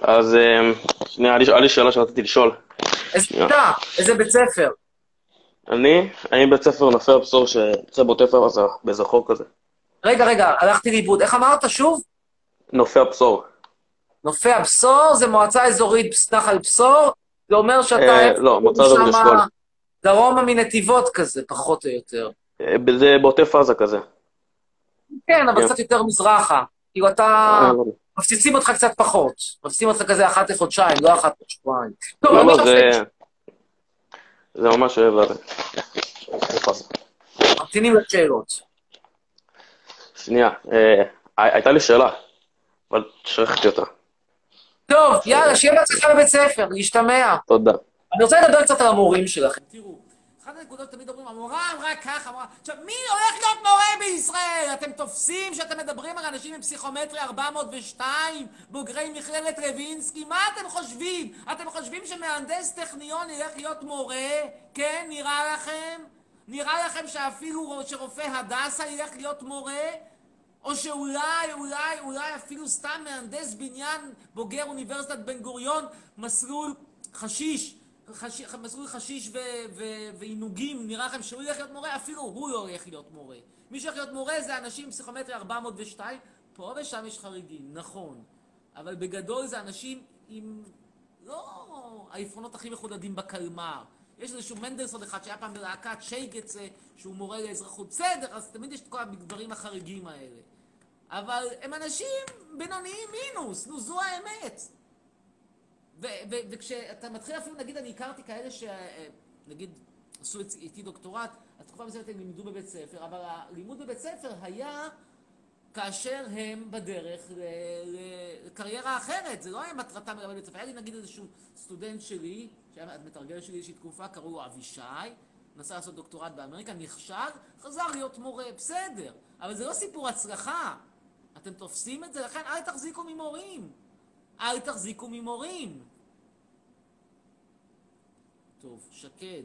אז אמ, שנייה, היה לי שאלה שרציתי לשאול. איזה כיתה? איזה בית ספר? אני, אני בית ספר נופי הבשור שנמצא בעוטף עזה, באיזה חור כזה. רגע, רגע, הלכתי לאיבוד. איך אמרת שוב? נופי הבשור. נופי הבשור זה מועצה אזורית נחל בשור, זה אומר שאתה... אה, לא, מועצה אזורית אשכול. דרומה מנתיבות כזה, פחות או יותר. אה, זה בעוטף עזה כזה. כן, אבל כן. קצת יותר מזרחה. כאילו אתה... מפציצים אותך קצת פחות. מפציצים אותך כזה אחת לחודשיים, לא אחת לשבועיים. לא, לא, זה... זה ממש אוהב. ממתינים לשאלות. שנייה, אה, הייתה לי שאלה, אבל שכחתי אותה. טוב, יאללה, שיהיה בהצלחה בבית ספר, להשתמע. תודה. אני רוצה לדבר קצת על המורים שלכם. תראו, אחת הנקודות תמיד אומרים, המורה אמרה ככה, אמרה... עכשיו, מי הולך להיות מורה בישראל? אתם תופסים שאתם מדברים על אנשים עם פסיכומטרי 402, בוגרי מכללת לוינסקי? מה אתם חושבים? אתם חושבים שמהנדס טכניון ילך להיות מורה? כן, נראה לכם? נראה לכם שאפילו שרופא הדסה ילך להיות מורה? או שאולי, אולי, אולי אפילו סתם מהנדס בניין בוגר אוניברסיטת בן גוריון, מסלול חשיש, מסלול חשיש. ועינוגים, נראה לכם שהוא ילך להיות מורה? אפילו הוא לא הולך להיות מורה. מי שהולך להיות מורה זה אנשים עם פסיכומטרי 402, פה ושם יש חריגים, נכון. אבל בגדול זה אנשים עם לא העפרונות הכי מחודדים בקלמר. יש איזשהו מנדלסון אחד שהיה פעם בלהקת שייגץ, שהוא מורה לאזרחות. בסדר, אז תמיד יש את כל הדברים החריגים האלה. אבל הם אנשים בינוניים מינוס, נו זו האמת. וכשאתה מתחיל אפילו, נגיד, אני הכרתי כאלה שנגיד עשו איתי דוקטורט, התקופה מסוימת הם לימדו בבית ספר, אבל הלימוד בבית ספר היה כאשר הם בדרך לקריירה אחרת, זה לא היה מטרתם ללמד בבית ספר. היה לי נגיד איזשהו סטודנט שלי, שהיה מתרגל שלי איזושהי תקופה, קראו לו אבישי, נסע לעשות דוקטורט באמריקה, נכשל, חזר להיות מורה, בסדר. אבל זה לא סיפור הצלחה. אתם תופסים את זה? לכן אל תחזיקו ממורים. אל תחזיקו ממורים. טוב, שקד,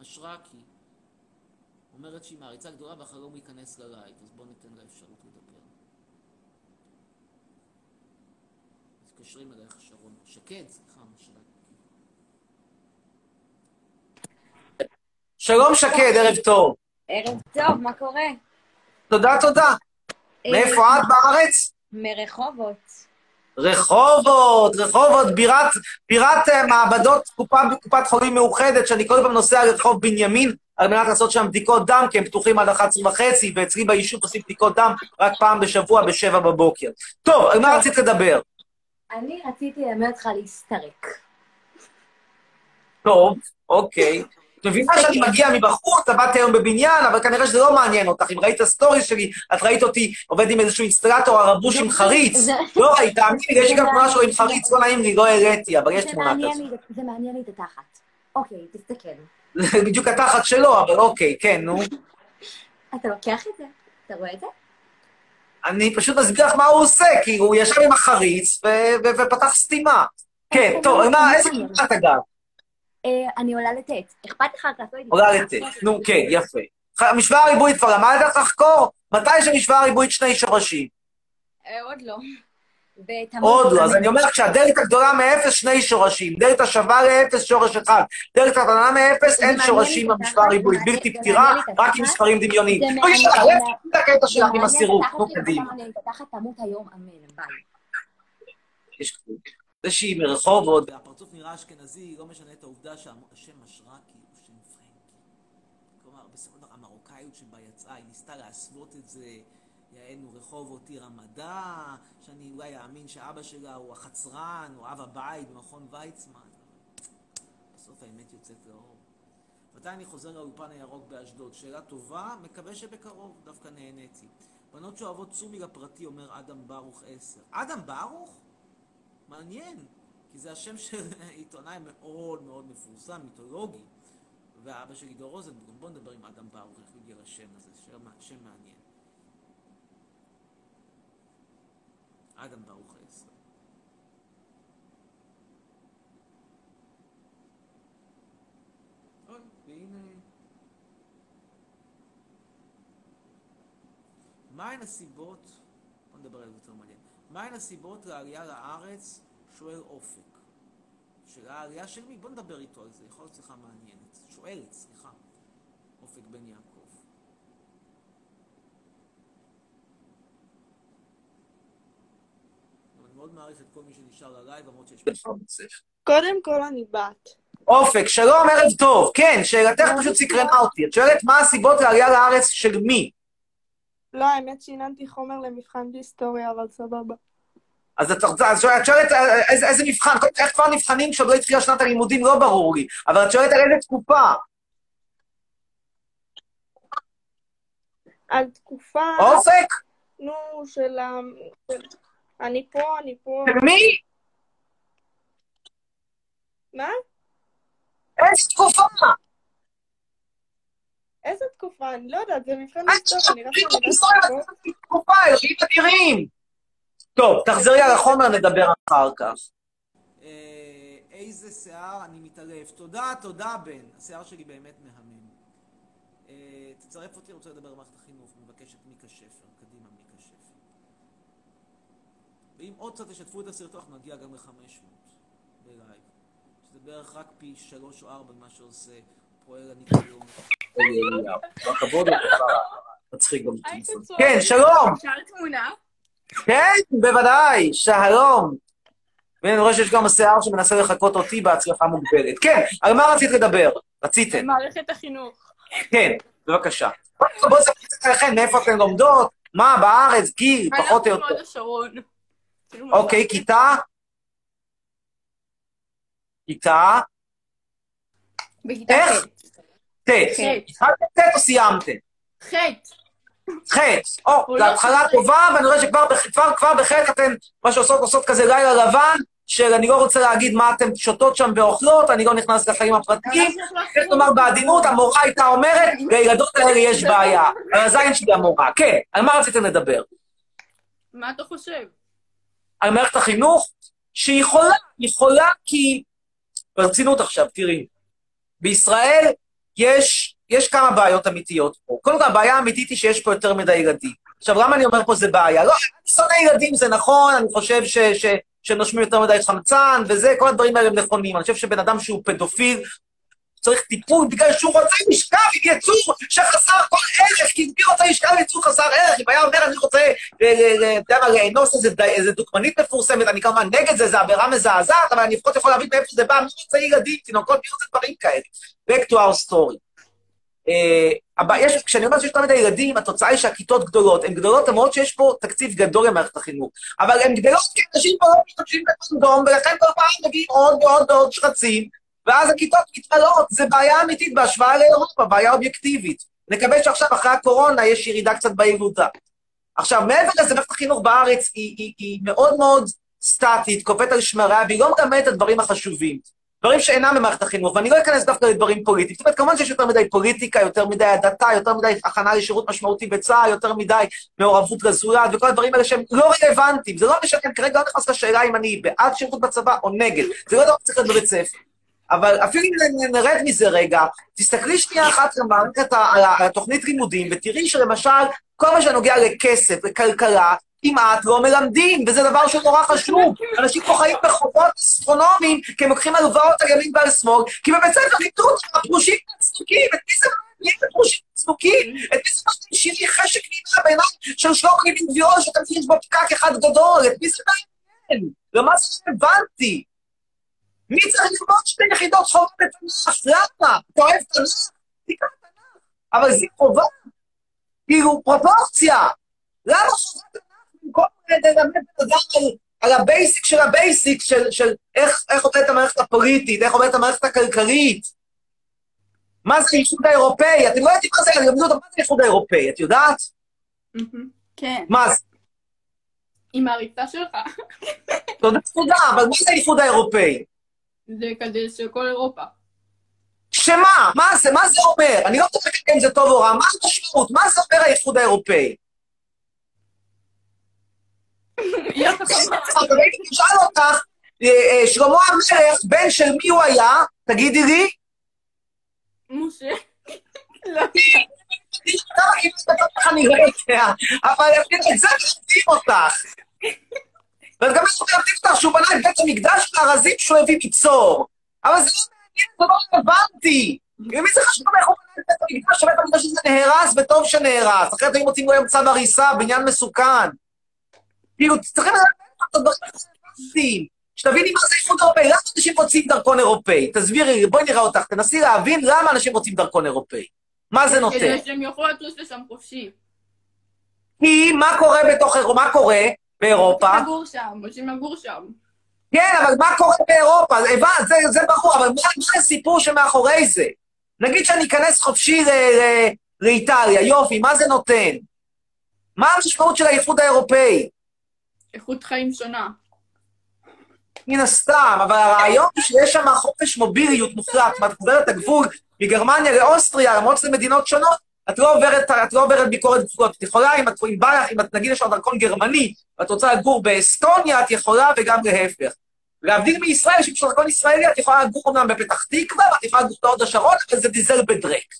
משרקי, אומרת שהיא מעריצה גדולה והחלום להיכנס ללייב, אז בואו ניתן לה אפשרות לדבר. מתקשרים אלייך שרון. שקד, סליחה, משרקי. שלום שקד, ערב טוב. ערב טוב, מה קורה? תודה, תודה. מאיפה את בארץ? מרחובות. רחובות, רחובות, בירת, בירת אה, מעבדות קופה, קופת חולים מאוחדת, שאני כל פעם נוסע לרחוב בנימין על מנת לעשות שם בדיקות דם, כי הם פתוחים עד 11 וחצי, ואצלי ביישוב עושים בדיקות דם רק פעם בשבוע בשבע בבוקר. טוב, על מה רצית לדבר? אני רציתי ללמד אותך להסתרק. טוב, אוקיי. את מבינה שאני מגיע מבחוץ, עבדתי היום בבניין, אבל כנראה שזה לא מעניין אותך. אם ראית סטורי שלי, את ראית אותי עובד עם איזשהו אינסטלטור הרבוש עם חריץ. לא ראית, תאמין לי, יש לי גם תמונה שלו עם חריץ, לא נעים לי, לא הראיתי, אבל יש תמונה כזאת. זה מעניין לי את התחת. אוקיי, תסתכל. זה בדיוק התחת שלו, אבל אוקיי, כן, נו. אתה לוקח את זה? אתה רואה את זה? אני פשוט אסביר לך מה הוא עושה, כי הוא ישב עם החריץ ו- ו- ופתח סתימה. כן, טוב, מה, איזה גר? אה, אני עולה לטט. אכפת לך לעשות? עולה לטט. נו, כן, יפה. ח- משוואה ריבועית כבר למדת לחקור? מתי יש למשוואה ריבועית שני שורשים? אה, עוד לא. עוד לא, אז. אני אומר, כשהדלתא גדולה מאפס, שני שורשים. דלתא שווה לאפס, שורש אחד. דלתא קטנה מאפס, זה אין מעניין שורשים במשוואה ריבועית. זה בלתי מעניין- פתירה, רק עם. מספרים דמיוניים. מעניין- נשאר, זה הקטע שלך עם מעניין הסירוב. נו, קדימה. יש גבול. זה שהיא מרחובות, והפרצוף נראה אשכנזי, לא משנה את העובדה שהשם משרקי הוא שם פרנקי. כלומר, בסופו של דבר המרוקאיות שבה יצאה, היא ניסתה להסוות את זה, יענו רחובות עיר המדע, שאני אולי אאמין שאבא שלה הוא החצרן, או אב הבית במכון ויצמן. בסוף האמת יוצאת לאור. מתי אני חוזר לאולפן הירוק באשדוד? שאלה טובה, מקווה שבקרוב, דווקא נהניתי. בנות שאוהבות צומי לפרטי, אומר אדם ברוך עשר. אדם ברוך? מעניין, כי זה השם של עיתונאי מאוד מאוד מפורסם, מיתולוגי. ואבא של עידו רוזנבורג, בוא נדבר עם אדם ברוך, איך הגיע לשם הזה, שם, שם מעניין. אדם ברוך עשר. אוי, והנה... מהן הסיבות, בוא נדבר על זה יותר מעניין, מהן הסיבות לעלייה לארץ, שואל אופק. שאלה העלייה של מי? בוא נדבר איתו על זה, יכול להיות שיחה מעניינת. שואלת, סליחה. אופק בן יעקב. אני מאוד מעריך את כל מי שנשאר ללייב, למרות שיש... קודם כל אני בת. אופק, שלום, ערב טוב. כן, שאלתך פשוט סקרנה אותי. את שואלת מה הסיבות לעלייה לארץ של מי? לא, האמת שיננתי חומר למבחן בהיסטוריה, אבל סבבה. אז את, שואלת אה, איזה, מבחן, איך כבר נבחנים כשעוד לא התחילה שנת הלימודים, לא ברור לי. אבל את שואלת על איזה תקופה. על תקופה... אופק? נו, של ה... אני פה, אני פה. מי? מה? איזה תקופה? איזה תקופה? אני לא יודעת, זה מבחן שאני היסטוריה, יודעת פה. תקופה, אלוהים אדירים. טוב, תחזרי על החומר, נדבר אחר כך. אה, איזה שיער, אני מתעלף. תודה, תודה, בן. השיער שלי באמת מהמם. אה, תצרף אותי, רוצה לדבר על מערכת החינוך. מבקשת מיקה שפר. קדימה, מיקה שפר. ואם עוד קצת תשתפו את הסרטון, אנחנו נגיע גם ל-500 בלייב. שזה בערך רק פי שלוש או ארבע ממה שעושה פועל הניקיון. הכבוד לך, מצחיק גם כן, שלום. אפשר תמונה? כן, בוודאי, שלום. ואני רואה שיש גם השיער שמנסה לחקות אותי בהצלחה מוגבלת. כן, על מה רצית לדבר? רציתם. מערכת החינוך. כן, בבקשה. בואו נספר לכם מאיפה אתן לומדות, מה בארץ, גיל, פחות או אנחנו יותר. מהוד השרון. אוקיי, כיתה? כיתה? בכיתה איך? ט'. ח'. התחלתם ט' או סיימתם? ח'. ח', או, הוא זו לא התחלה. טובה, ואני רואה שכבר בח- כבר- כבר בח' אתן, מה שעושות, עושות כזה לילה לבן, של אני לא רוצה להגיד מה אתן שותות שם ואוכלות, אני לא נכנס לחיים הפרטיים. איך לומר בעדינות, המורה הייתה אומרת, לילדות האלה יש בעיה. על הזין שלי המורה. כן, על מה רציתם לדבר? מה אתה חושב? על מערכת החינוך, שהיא יכולה, יכולה כי... ברצינות עכשיו, תראי. בישראל יש, יש כמה בעיות אמיתיות פה. קודם כל, הבעיה האמיתית היא שיש פה יותר מדי ילדים. עכשיו, למה אני אומר פה זה בעיה? לא, אני שונא ילדים, זה נכון, אני חושב ש, ש, שנושמים יותר מדי חמצן, וזה, כל הדברים האלה הם נכונים. אני חושב שבן אדם שהוא פדופיל, צריך טיפול בגלל שהוא רוצה לשכב עם יצור שחסר כל ערך, כי מי רוצה לשכב עם יצור חסר ערך? אם היה אומר, אני רוצה, אה, אה, אה, אתה יודע מה, לאנוס איזה דוגמנית מפורסמת, אני כמובן נגד זה, זו עבירה מזעזעת, אבל אני לפחות יכול להבין מאיפה זה בא, מי רוצה ילדים, תינוקות, מי רוצה דברים כאלה. back to our story. אה, יש, כשאני אומר שיש יותר מדי ילדים, התוצאה היא שהכיתות גדולות. הן גדולות למרות שיש פה תקציב גדול למערכת החינוך. אבל הן גדלות כי אנשים פה לא משתמשים בקונדום, ולכן כל פעם מביאים עוד ועוד ועוד שרצים, ואז הכיתות מתמלאות. זה בעיה אמיתית בהשוואה לאירופה, בעיה אובייקטיבית. נקווה שעכשיו, אחרי הקורונה, יש ירידה קצת בילודה. עכשיו, מעבר לזה, מערכת החינוך בארץ היא, היא, היא מאוד מאוד סטטית, קופאת על שמריה, והיא לא מגמדת את הדברים החשובים. דברים שאינם במערכת החינוך, ואני לא אכנס דווקא לדברים פוליטיים. זאת אומרת, כמובן שיש יותר מדי פוליטיקה, יותר מדי הדתה, יותר מדי הכנה לשירות משמעותי בצה"ל, יותר מדי מעורבות לזולת, וכל הדברים האלה שהם לא רלוונטיים. זה לא משנה, כרגע לא נכנס לשאלה אם אני בעד שירות בצבא או נגד. זה לא דבר שצריך להיות בבית ספר. אבל אפילו אם נרד מזה רגע, תסתכלי שנייה אחת על התוכנית לימודים, ותראי שלמשל, כל מה שנוגע לכסף, לכלכלה, כמעט לא מלמדים, וזה דבר שהוא נורא חשוב. אנשים פה חיים בחובות אסטרונומיים, כי הם לוקחים הלוואות על ימין ועל שמאל, כי בבית ספר לימדו אותם הפרושים והצדוקים, את מי זה מעניין בפרושים והצדוקים? את מי זה מעניין שירי חשק נימה בעיניים של שלמה ריבין גבירון, שאתה מכיר בו פקק אחד גדול? את מי זה מעניין? למה זה רלוונטי? מי צריך ללמוד שתי יחידות חובה בתנ"ך? למה? אתה אוהב תנ"ך? תיקח תנ"ך. אבל זה חובה. כאילו, פרופורציה. למה חובה תנ"ך במקום ללמד בן אדם על, על ה basic של ה basic של, של איך, איך עובדת המערכת הפוליטית, איך עובדת המערכת הכלכלית? מה זה האיחוד האירופאי? אתם לא יודעים מה זה, אני למדו אותם, מה זה האיחוד האירופאי? את יודעת? כן. מה זה? עם העריצה שלך. תודה, תודה, אבל מה זה האיחוד האירופאי? זה כדי שכל אירופה. שמה? מה זה? מה זה אומר? אני לא יודע אם זה טוב או רע, מה המשמעות? מה זה אומר האיחוד האירופאי? אשאל אותך, אה, אה, שלמה המלך, בן של מי הוא היה? תגידי לי. משה. לא יודע, אבל את זה מלמדים אותך. ואת גם מלמדים אותך שהוא בנה את בית המקדש מארזים שהוא הביא מצור. אבל זה לא מעניין, זה לא רלוונטי. למי זה חשוב איך הוא בנה את בית המקדש, שבית המקדש הזה נהרס, וטוב שנהרס. אחרת היו מוצאים לו היום צו הריסה, בניין מסוכן. כאילו, צריכים לדעת את הדברים הרלוונטיים. שתביני מה זה איחוד אירופאי, למה אנשים רוצים דרכון אירופאי? תסבירי בואי נראה אותך, תנסי להבין למה אנשים רוצים דרכון אירופאי. מה זה נותן? כדי שהם יוכלו לטוס לשם חופשי. כי מה קורה בתוך אירופה? מה קורה באירופה? לגור שם, רוצים לגור שם. כן, אבל מה קורה באירופה? הבנת, זה, זה ברור, אבל מה, מה הסיפור שמאחורי זה? נגיד שאני אכנס חופשי ל, ל, לאיטליה, יופי, מה זה נותן? מה המשמעות של האיחוד האירופאי? איכות חיים שונה. מן הסתם, אבל הרעיון הוא שיש שם חופש מוביליות מוחלט. אם את עוברת את הגבול מגרמניה לאוסטריה, למרות שזה מדינות שונות, את לא עוברת, את לא עוברת ביקורת גבולות. את יכולה, אם את, אם בא לך, אם את, נגיד יש לך דרכון גרמני, ואת רוצה לגור באסטוניה, את יכולה וגם להפך. להבדיל מישראל, שיש דרכון ישראלי, את יכולה לגור אומנם בפתח תקווה, ואת יכולה לגור בהוד השרון, אבל זה דיזל בדרק.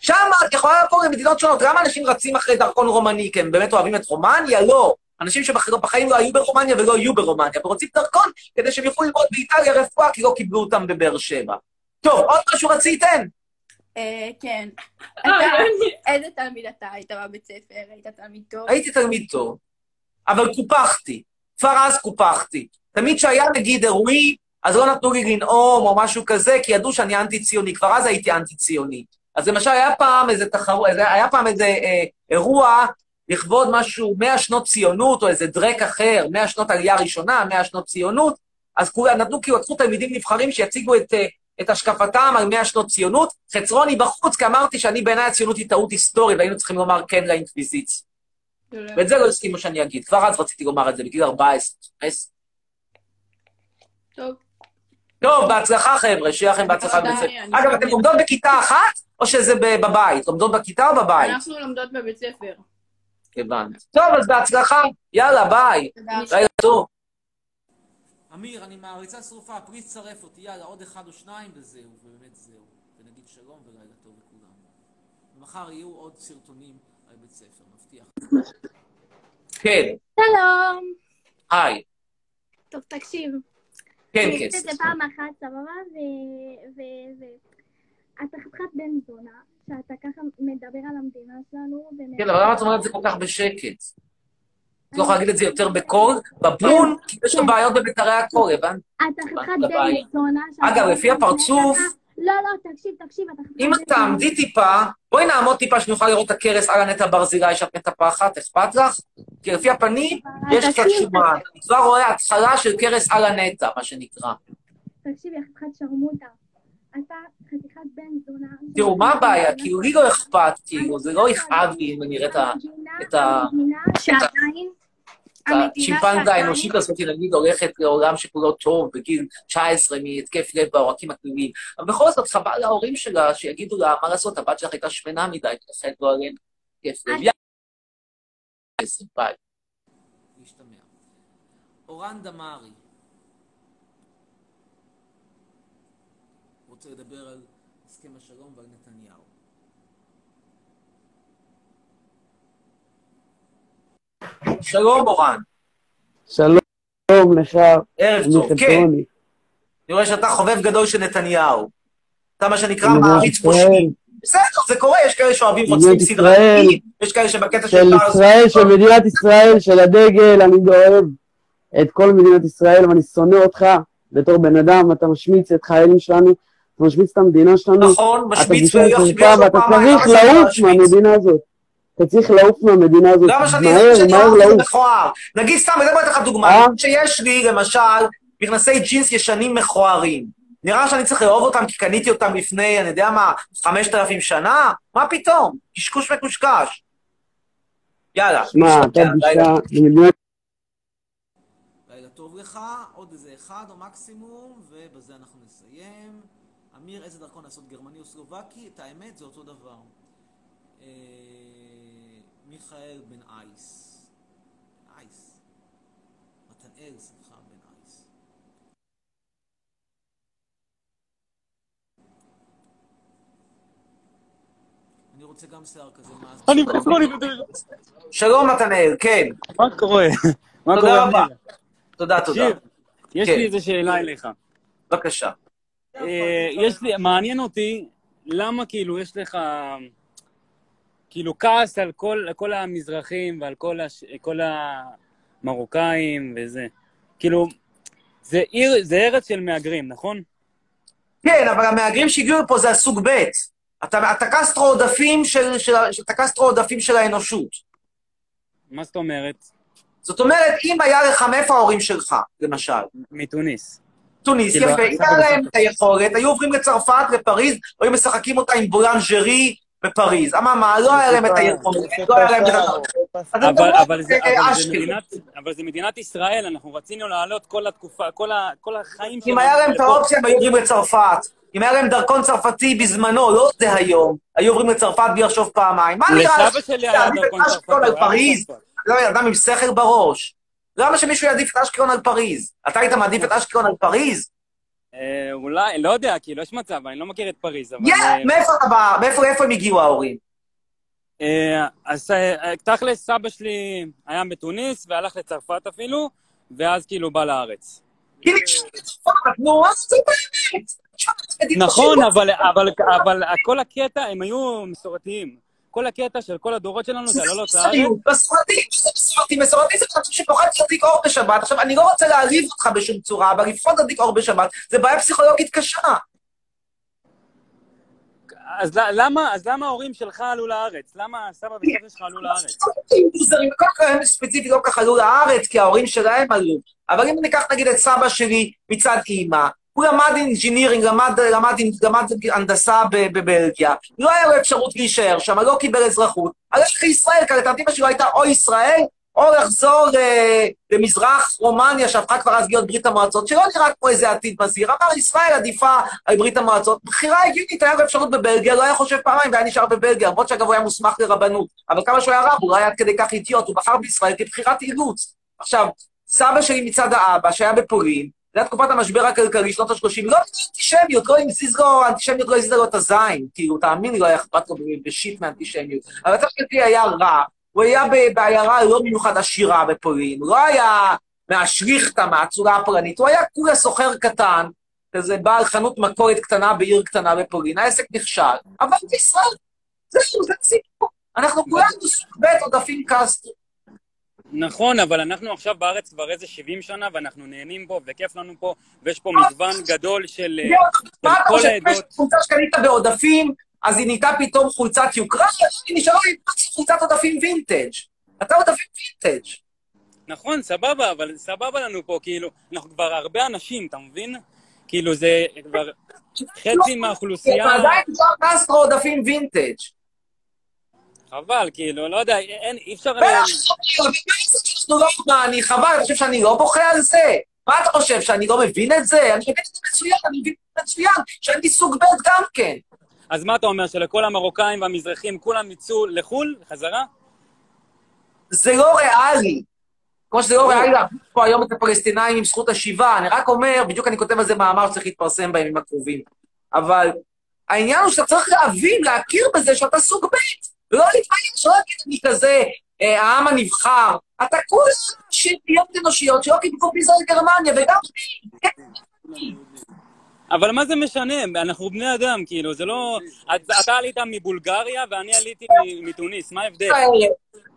שם את יכולה לעבור למדינות שונות. למה אנשים רצים אחרי דרכון רומני? כי הם באמת אוהבים את רומניה? לא. אנשים שבחיים לא היו ברומניה ולא יהיו ברומניה, ורוצים דרכון כדי שהם יוכלו ללמוד באיטליה רפואה, כי לא קיבלו אותם בבאר שבע. טוב, עוד משהו רציתם? אה, כן. אה, אתה- איזה תלמיד אתה היית בבית ספר? היית תלמיד טוב? הייתי תלמיד טוב, אבל קופחתי. כבר אז קופחתי. תמיד כשהיה נגיד אירועים, אז לא נתנו לי לנאום או משהו כזה, כי ידעו שאני אנטי-ציוני. כבר אז הייתי אנטי-ציוני. אז למשל, היה פעם איזה תחרות, היה פעם איזה אה, אירוע לכבוד משהו, 100 שנות ציונות, או איזה דרק אחר, 100 שנות עלייה ראשונה, 100 שנות ציונות, אז כולם נתנו, כאילו, לקחו תלמידים נבחרים שיציגו את, אה, את השקפתם על 100 שנות ציונות. חצרוני בחוץ, כי אמרתי שאני בעיניי הציונות היא טעות היסטורית, והיינו צריכים לומר כן לאינקוויזיציה. ואת זה לא הסכימו שאני אגיד. כבר אז רציתי לומר את זה, בגיל 14. 15. טוב. טוב, בהצלחה חבר'ה, שיהיה לכם בהצלחה בבית ספר. אגב, אתם לומדות בכיתה אחת, או שזה בבית? לומדות בכיתה או בבית? אנחנו לומדות בבית ספר. הבנתי. טוב, אז בהצלחה. יאללה, ביי. תודה. לילה טוב. אמיר, אני מעריצה שרופה, פריץ צרף אותי, יאללה, עוד אחד או שניים וזהו, ובאמת זהו. ונגיד שלום ולילה טוב לכולם. ומחר יהיו עוד סרטונים על בית ספר, מבטיח. כן, שלום. היי. טוב, תקשיב. כן, אני כן. אעשה את זה פעם אחת, סבבה? ו... ו... ו... אתה חתיכת בן זונה, שאתה ככה מדבר על המדינה שלנו, ו... כן, אבל למה את אומרת את זה כל כך בשקט? את לא יכולה להגיד את זה יותר בקול? בבון? כי יש לך בעיות בביתרי הקול, הבנת? אתה חתיכת שאתה... אגב, לפי הפרצוף, לא, לא, תקשיב, תקשיב, אתה חתיכת אם את תעמדי טיפה, בואי נעמוד טיפה שנוכל לראות את הכרס על הנטע ברזילי שאת מטפחת, אכפת לך? כי לפי הפנים יש קצת שומן. אני כבר רואה התחלה של כרס על הנטע, מה שנקרא. תקשיב, יא חתיכת שרמוטה. אתה חתיכת בן זונה. תראו, מה הבעיה? כאילו, לי לא אכפת, כאילו, זה לא יכאב לי אם אני אראה את ה... את ה... המדינה שעדיין... את השימפנזה האנושית הזאת, נגיד, הולכת לעולם שכולו טוב בגיל 19 מהתקף לב בעורקים הקלילים. אבל בכל זאת, חבל להורים שלה שיגידו לה, מה לעשות, הבת שלך הייתה שמנה מדי, תחד לא עליהם התקף לב. יאללה, ביי. אורן דמארי. רוצה לדבר על הסכם השלום ועל נתניהו. שלום, אורן. שלום לך, ערב טוב, כן. אני רואה שאתה חובב גדול של נתניהו. אתה מה שנקרא מעריץ. פושעים. בסדר, זה קורה, יש כאלה שאוהבים רוצחים. סדרתיים, יש כאלה שבקטע של של ישראל, של מדינת ישראל, של הדגל, אני אוהב את כל מדינת ישראל, ואני שונא אותך בתור בן אדם, אתה משמיץ את חיילים שלנו, משמיץ את המדינה שלנו. נכון, משמיץ אותו ואתה צריך לעוף? מהמדינה הזאת. אתה צריך לעוף מהמדינה הזאת. למה שאני מהר, שאני מהר לעוף. מכוער? נגיד סתם, אני אתן לך דוגמה. אה? שיש לי, למשל, מכנסי ג'ינס ישנים מכוערים. נראה שאני צריך לאהוב אותם כי קניתי אותם לפני, אני יודע מה, 5,000 שנה? מה פתאום? קשקוש מקושקש. יאללה, שמע, אתה בושה. לילה טוב לך, עוד איזה אחד או מקסימום, ובזה אנחנו נסיים. אמיר, איזה דרכון לעשות, גרמני או סלובקי? את האמת, זה אותו דבר. אה, מיכאל בן אייס. אייס. מתנאל, סליחה, בן אייס. אני רוצה גם שיער כזה, מה זה? אני חצרוני בדרך. שלום נתנאל, כן. מה קורה? מה תודה קורה? רבה. אמיר? תודה, תודה. יש כן. לי איזו שאלה אליך. בבקשה. אה, יש לי, מעניין אותי למה כאילו יש לך כאילו כעס על כל, על כל המזרחים ועל כל, הש, כל המרוקאים וזה? כאילו, זה, עיר, זה ארץ של מהגרים, נכון? כן, אבל המהגרים שהגיעו לפה זה הסוג ב'. אתה, אתה קסטרו עודפים של, של, של, אתה קסטרו עודפים של האנושות. מה זאת אומרת? זאת אומרת, אם היה לך, מאיפה ההורים שלך, למשל? מתוניס. אנחנו היה להם את היכולת, היו עוברים לצרפת, לפריז, היו משחקים אותה עם בולנג'רי בפריז. אממה, לא היה להם את היכולת, לא היה להם את אבל, זה. מדינת, אבל זה מדינת ישראל, אנחנו רצינו לעלות כל התקופה, כל, החיים אם היה להם את. האופציה, הם היו עוברים לצרפת. אם היה להם דרכון צרפתי בזמנו, לא זה היום, היו עוברים לצרפת בלי לחשוב פעמיים. מה נראה לסבא שלי היה דרכון צרפתי, פריז? לא, אדם עם שכל בראש. למה שמישהו יעדיף את אשקלון על פריז? אתה היית מעדיף את אשקלון על פריז? אה, אולי, לא יודע, כאילו, יש מצב, אני לא מכיר את פריז, אבל... אה, מאיפה אתה בא? מאיפה איפה הם הגיעו ההורים? אה, אז תכלס, סבא שלי היה בתוניס והלך לצרפת אפילו, ואז כאילו בא לארץ. נכון, אבל כל הקטע, הם היו מסורתיים. כל הקטע של כל הדורות שלנו זה לעלות לארץ. מסורתי, זה מסורתי, מסורתי זה אנשים שפוחד להדליק אור בשבת. עכשיו, אני לא רוצה להעליב אותך בשום צורה, אבל לפחות להדליק אור בשבת זה בעיה פסיכולוגית קשה. אז למה, אז למה ההורים שלך עלו לארץ? למה סבא וסבתא שלך עלו לארץ? מוזרים, כל כך הם ספציפית לא כל כך עלו לארץ, כי ההורים שלהם עלו. אבל אם ניקח נגיד את סבא שלי מצד אימא, הוא למד engineering, למד, למד, למד הנדסה בבלגיה, לא היה לו אפשרות להישאר שם, לא קיבל אזרחות, הלך לישראל, כי האלטרנטיבה שלו הייתה או ישראל, או לחזור אה, למזרח רומניה, שהפכה כבר אז להיות ברית המועצות, שלא נראה כמו איזה עתיד מזהיר, אמר ישראל עדיפה על ברית המועצות. בחירה הגיונית, היה לו אפשרות בבלגיה, לא היה חושב פעמיים והיה נשאר בבלגיה, למרות שאגב הוא היה מוסמך לרבנות, אבל כמה שהוא היה רב, הוא לא היה עד כדי כך אידיוט, הוא בחר בישראל כבחירת אילוץ. עכשיו, סבא שלי מצד האבא, שהיה בפולין, זה היה תקופת המשבר הכלכלי, שנות ה-30, לא אנטישמיות, לא הזיז לו, האנטישמיות לא הזיזה לו את הזין, כאילו, תאמין לי, לא היה אכפת לו בשיט מאנטישמיות. אבל הצד שלי היה רע, הוא היה בעיירה לא במיוחד עשירה בפולין, הוא לא היה מהשליכטה, מהאצולה הפולנית, הוא היה כולה סוחר קטן, כזה בעל חנות מכולת קטנה בעיר קטנה בפולין, העסק נכשל, אבל בישראל, זה סיפור. אנחנו כולנו סוג ב' עודפים קסטרו. נכון, אבל אנחנו עכשיו בארץ כבר איזה 70 שנה, ואנחנו נהנים פה, וכיף לנו פה, ויש פה מגוון גדול של, אה, מה אתה כל חושב, העדות. חולצה שקנית בעודפים, אז היא נהייתה פתאום חולצת יוקרה, היא נשארה עם חולצת עודפים וינטג'. אתה עודפים וינטג'. נכון, סבבה, אבל סבבה לנו פה, כאילו, אנחנו כבר הרבה אנשים, אתה מבין? כאילו, זה כבר חצי מהאוכלוסייה, ועדיין נשאר קסטרו עודפים וינטג'. חבל, כאילו, לא יודע, אין, אי אפשר... אנחנו לא, מה, אני חבל, אתה חושב שאני לא בוכה על זה? מה אתה חושב, שאני לא מבין את זה? אני מבין את זה מצוין, אני מבין את זה מצוין, שהייתי סוג ב' גם כן. אז מה אתה אומר, שלכל המרוקאים והמזרחים כולם יצאו לחו"ל, חזרה? זה לא ריאלי. כמו שזה לא ריאלי להביא פה היום את הפלסטינאים עם זכות השיבה, אני רק אומר, בדיוק אני כותב על זה מאמר שצריך להתפרסם בימים הקרובים. אבל העניין הוא שאתה צריך להבין, להכיר בזה שאתה סוג ב', ולא להתבייש, לא להגיד אני כזה, אה, העם הנבחר. אתה כולה אנושיות אנושיות שלא קיבלו ויזה לגרמניה, וגם אני. אבל מה זה משנה? אנחנו בני אדם, כאילו, זה לא... את- אתה עלית מבולגריה ואני עליתי מתוניס, מה ההבדל?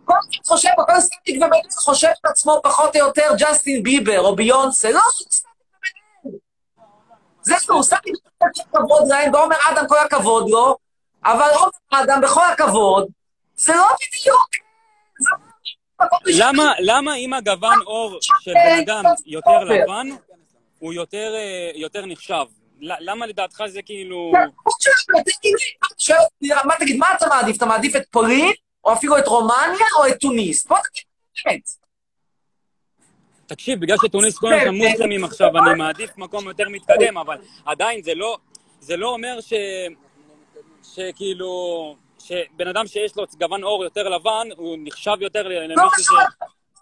כל אחד חושב, כל סטטיק ובן חושב את עצמו פחות או יותר ג'סטין ביבר או ביונסה, לא, זהו, סטטיק כל כבוד להם, ועומר אדם כל הכבוד לו, אבל עומר אדם בכל הכבוד, זה לא בדיוק. למה, למה אם הגוון עור של בן אדם יותר לבן, הוא יותר, אה, יותר נחשב? למה לדעתך זה כאילו... אותי, מה תגיד, מה אתה מעדיף? אתה מעדיף את פולין, או אפילו את רומניה, או את טוניס? בוא תגיד באמת. תקשיב, בגלל שטוניס כולם שם מוסלמים עכשיו, אני מעדיף מקום יותר מתקדם, אבל עדיין זה לא, זה לא אומר ש... שכאילו... שבן אדם שיש לו גוון עור יותר לבן, הוא נחשב יותר לא למישהו ש...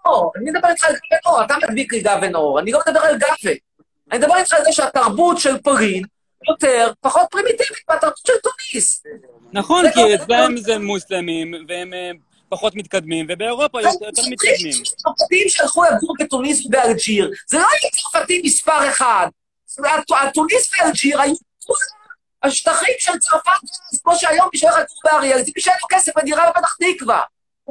לא, אני מדבר איתך על גוון אור, אתה מדביק לי גוון אור, אני לא מדבר על גוון. אני מדבר איתך על זה שהתרבות של פולין יותר, פחות פרימיטיבית מהתרבות של טוניס. נכון, כי אצלם זה מוסלמים, והם אה, פחות מתקדמים, ובאירופה יותר מתקדמים. צרפתים שהלכו לגור בתוניס ובאלג'יר, זה לא היה צרפתי מספר אחד. הט- הטוניס ואלג'יר היו כל השטחים של צרפת כמו שהיום מי שהולך לגור באריאל, זה לו כסף בדירה בפתח תקווה.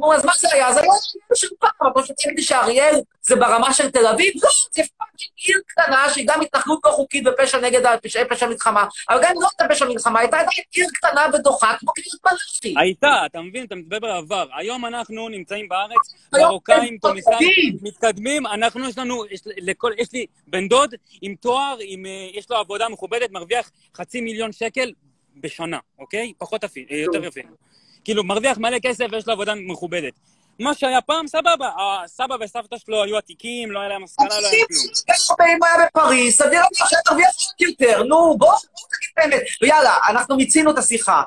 נו, אז מה זה היה? זה היה עיר של פעם, אבל שתגיד לי שאריאל זה ברמה של תל אביב? לא, זה fucking עיר קטנה שהיא גם התנחלות לא חוקית ופשע נגד פשעי פשע מלחמה, אבל גם לא הייתה פשע מלחמה, הייתה עדיין עיר קטנה ודוחה כמו קריית מלאכי. הייתה, אתה מבין? אתה מדבר בעבר. היום אנחנו נמצאים בארץ, מרוקאים, תוניסאים. מתקדמים, אנחנו, יש לנו, יש, לכל, יש לי בן דוד עם תואר, עם, אה, יש לו עבודה מכובדת, מרוויח חצי מיליון שקל בשנה, אוקיי? פחות אפילו, אה, יותר אפילו. כאילו, מרוויח מלא כסף ויש לו עבודה מכובדת. מה שהיה פעם, סבבה, הסבא וסבתא שלו היו עתיקים, לא היה להם השכלה, לא היה כלום. אם היה בפריז, סביר להניח שהיה תרוויח עוד יותר, נו, בוא, תגיד באמת. ויאללה, אנחנו מיצינו את השיחה.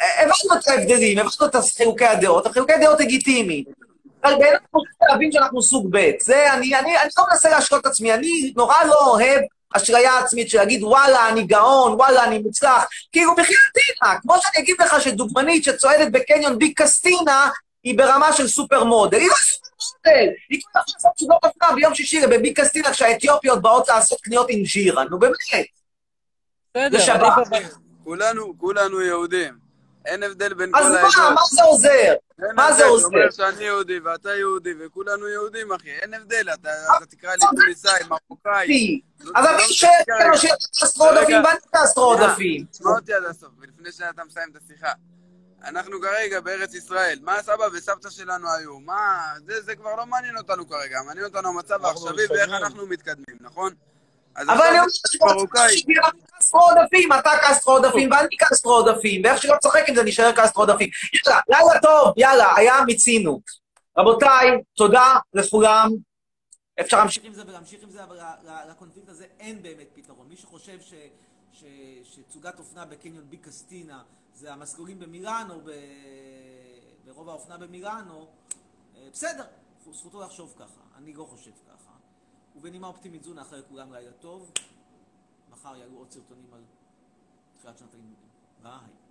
אה, הבנו את ההבדלים, הבנו את חילוקי הדעות, החילוקי דעות לגיטימיים. אבל באמת אנחנו צריכים להבין שאנחנו סוג ב'. זה, אני, אני, אני לא מנסה להשלות את עצמי, אני נורא לא אוהב אשליה עצמית של להגיד, וואלה, אני גאון, וואלה, אני מוצלח. כאילו, בחייאתינה, כמו שאני אגיד לך שדוגמנית שצועדת בקניון בי קסטינה, היא ברמה של סופר מודל. היא לא סופר מודל! היא כבר לעשות סודות אופנה ביום שישי בבי קסטינה כשהאתיופיות באות לעשות קניות עם ז'ירה, נו באמת. בסדר, אבל- כולנו, כולנו יהודים. אין הבדל בין אז כל מה, העדות. מה זה עוזר? אין מה זה הבדל, עוזר? אומר שאני יהודי ואתה יהודי וכולנו יהודים, אחי. אין הבדל, אתה תקרא לי טוניסאי, מרוקאי. לא- אז לא אתה משנה שואל. כאילו שיש קסטרו עודפים ואני קסטרו שנייה, עודפים. תשמע אותי עד הסוף, ולפני שאתה מסיים את השיחה. אנחנו כרגע בארץ ישראל, מה סבא וסבתא שלנו היו? מה... זה, זה כבר לא מעניין אותנו כרגע, מעניין אותנו המצב העכשווי ואיך אנחנו מתקדמים, נכון? אבל אני אומר זה מרוקאי. שתהיה לנו קסטרו עודפים, אתה קסטרו עודפים ואני קסטרו עודפים, ואיך שלא תשחק עם זה נשאר קסטרו עודפים. יאללה, לילה טוב, יאללה, היה מיצינו. רבותיי, תודה לכולם. אפשר להמשיך עם זה ולהמשיך עם זה, אבל לקונפליקט הזה אין באמת פתרון. מי שחושב ש, ש, שתצוגת אופנה בקניון בי קסטינה זה המסלולים במילאנו, ב, ברוב האופנה במילאנו, אה, בסדר, זכותו לחשוב ככה. אני לא חושב ככה. ובנימה אופטימית זו נאחל לכולם לילה טוב. מחר יעלו עוד סרטונים על תחילת שנת הלימודים. ביי.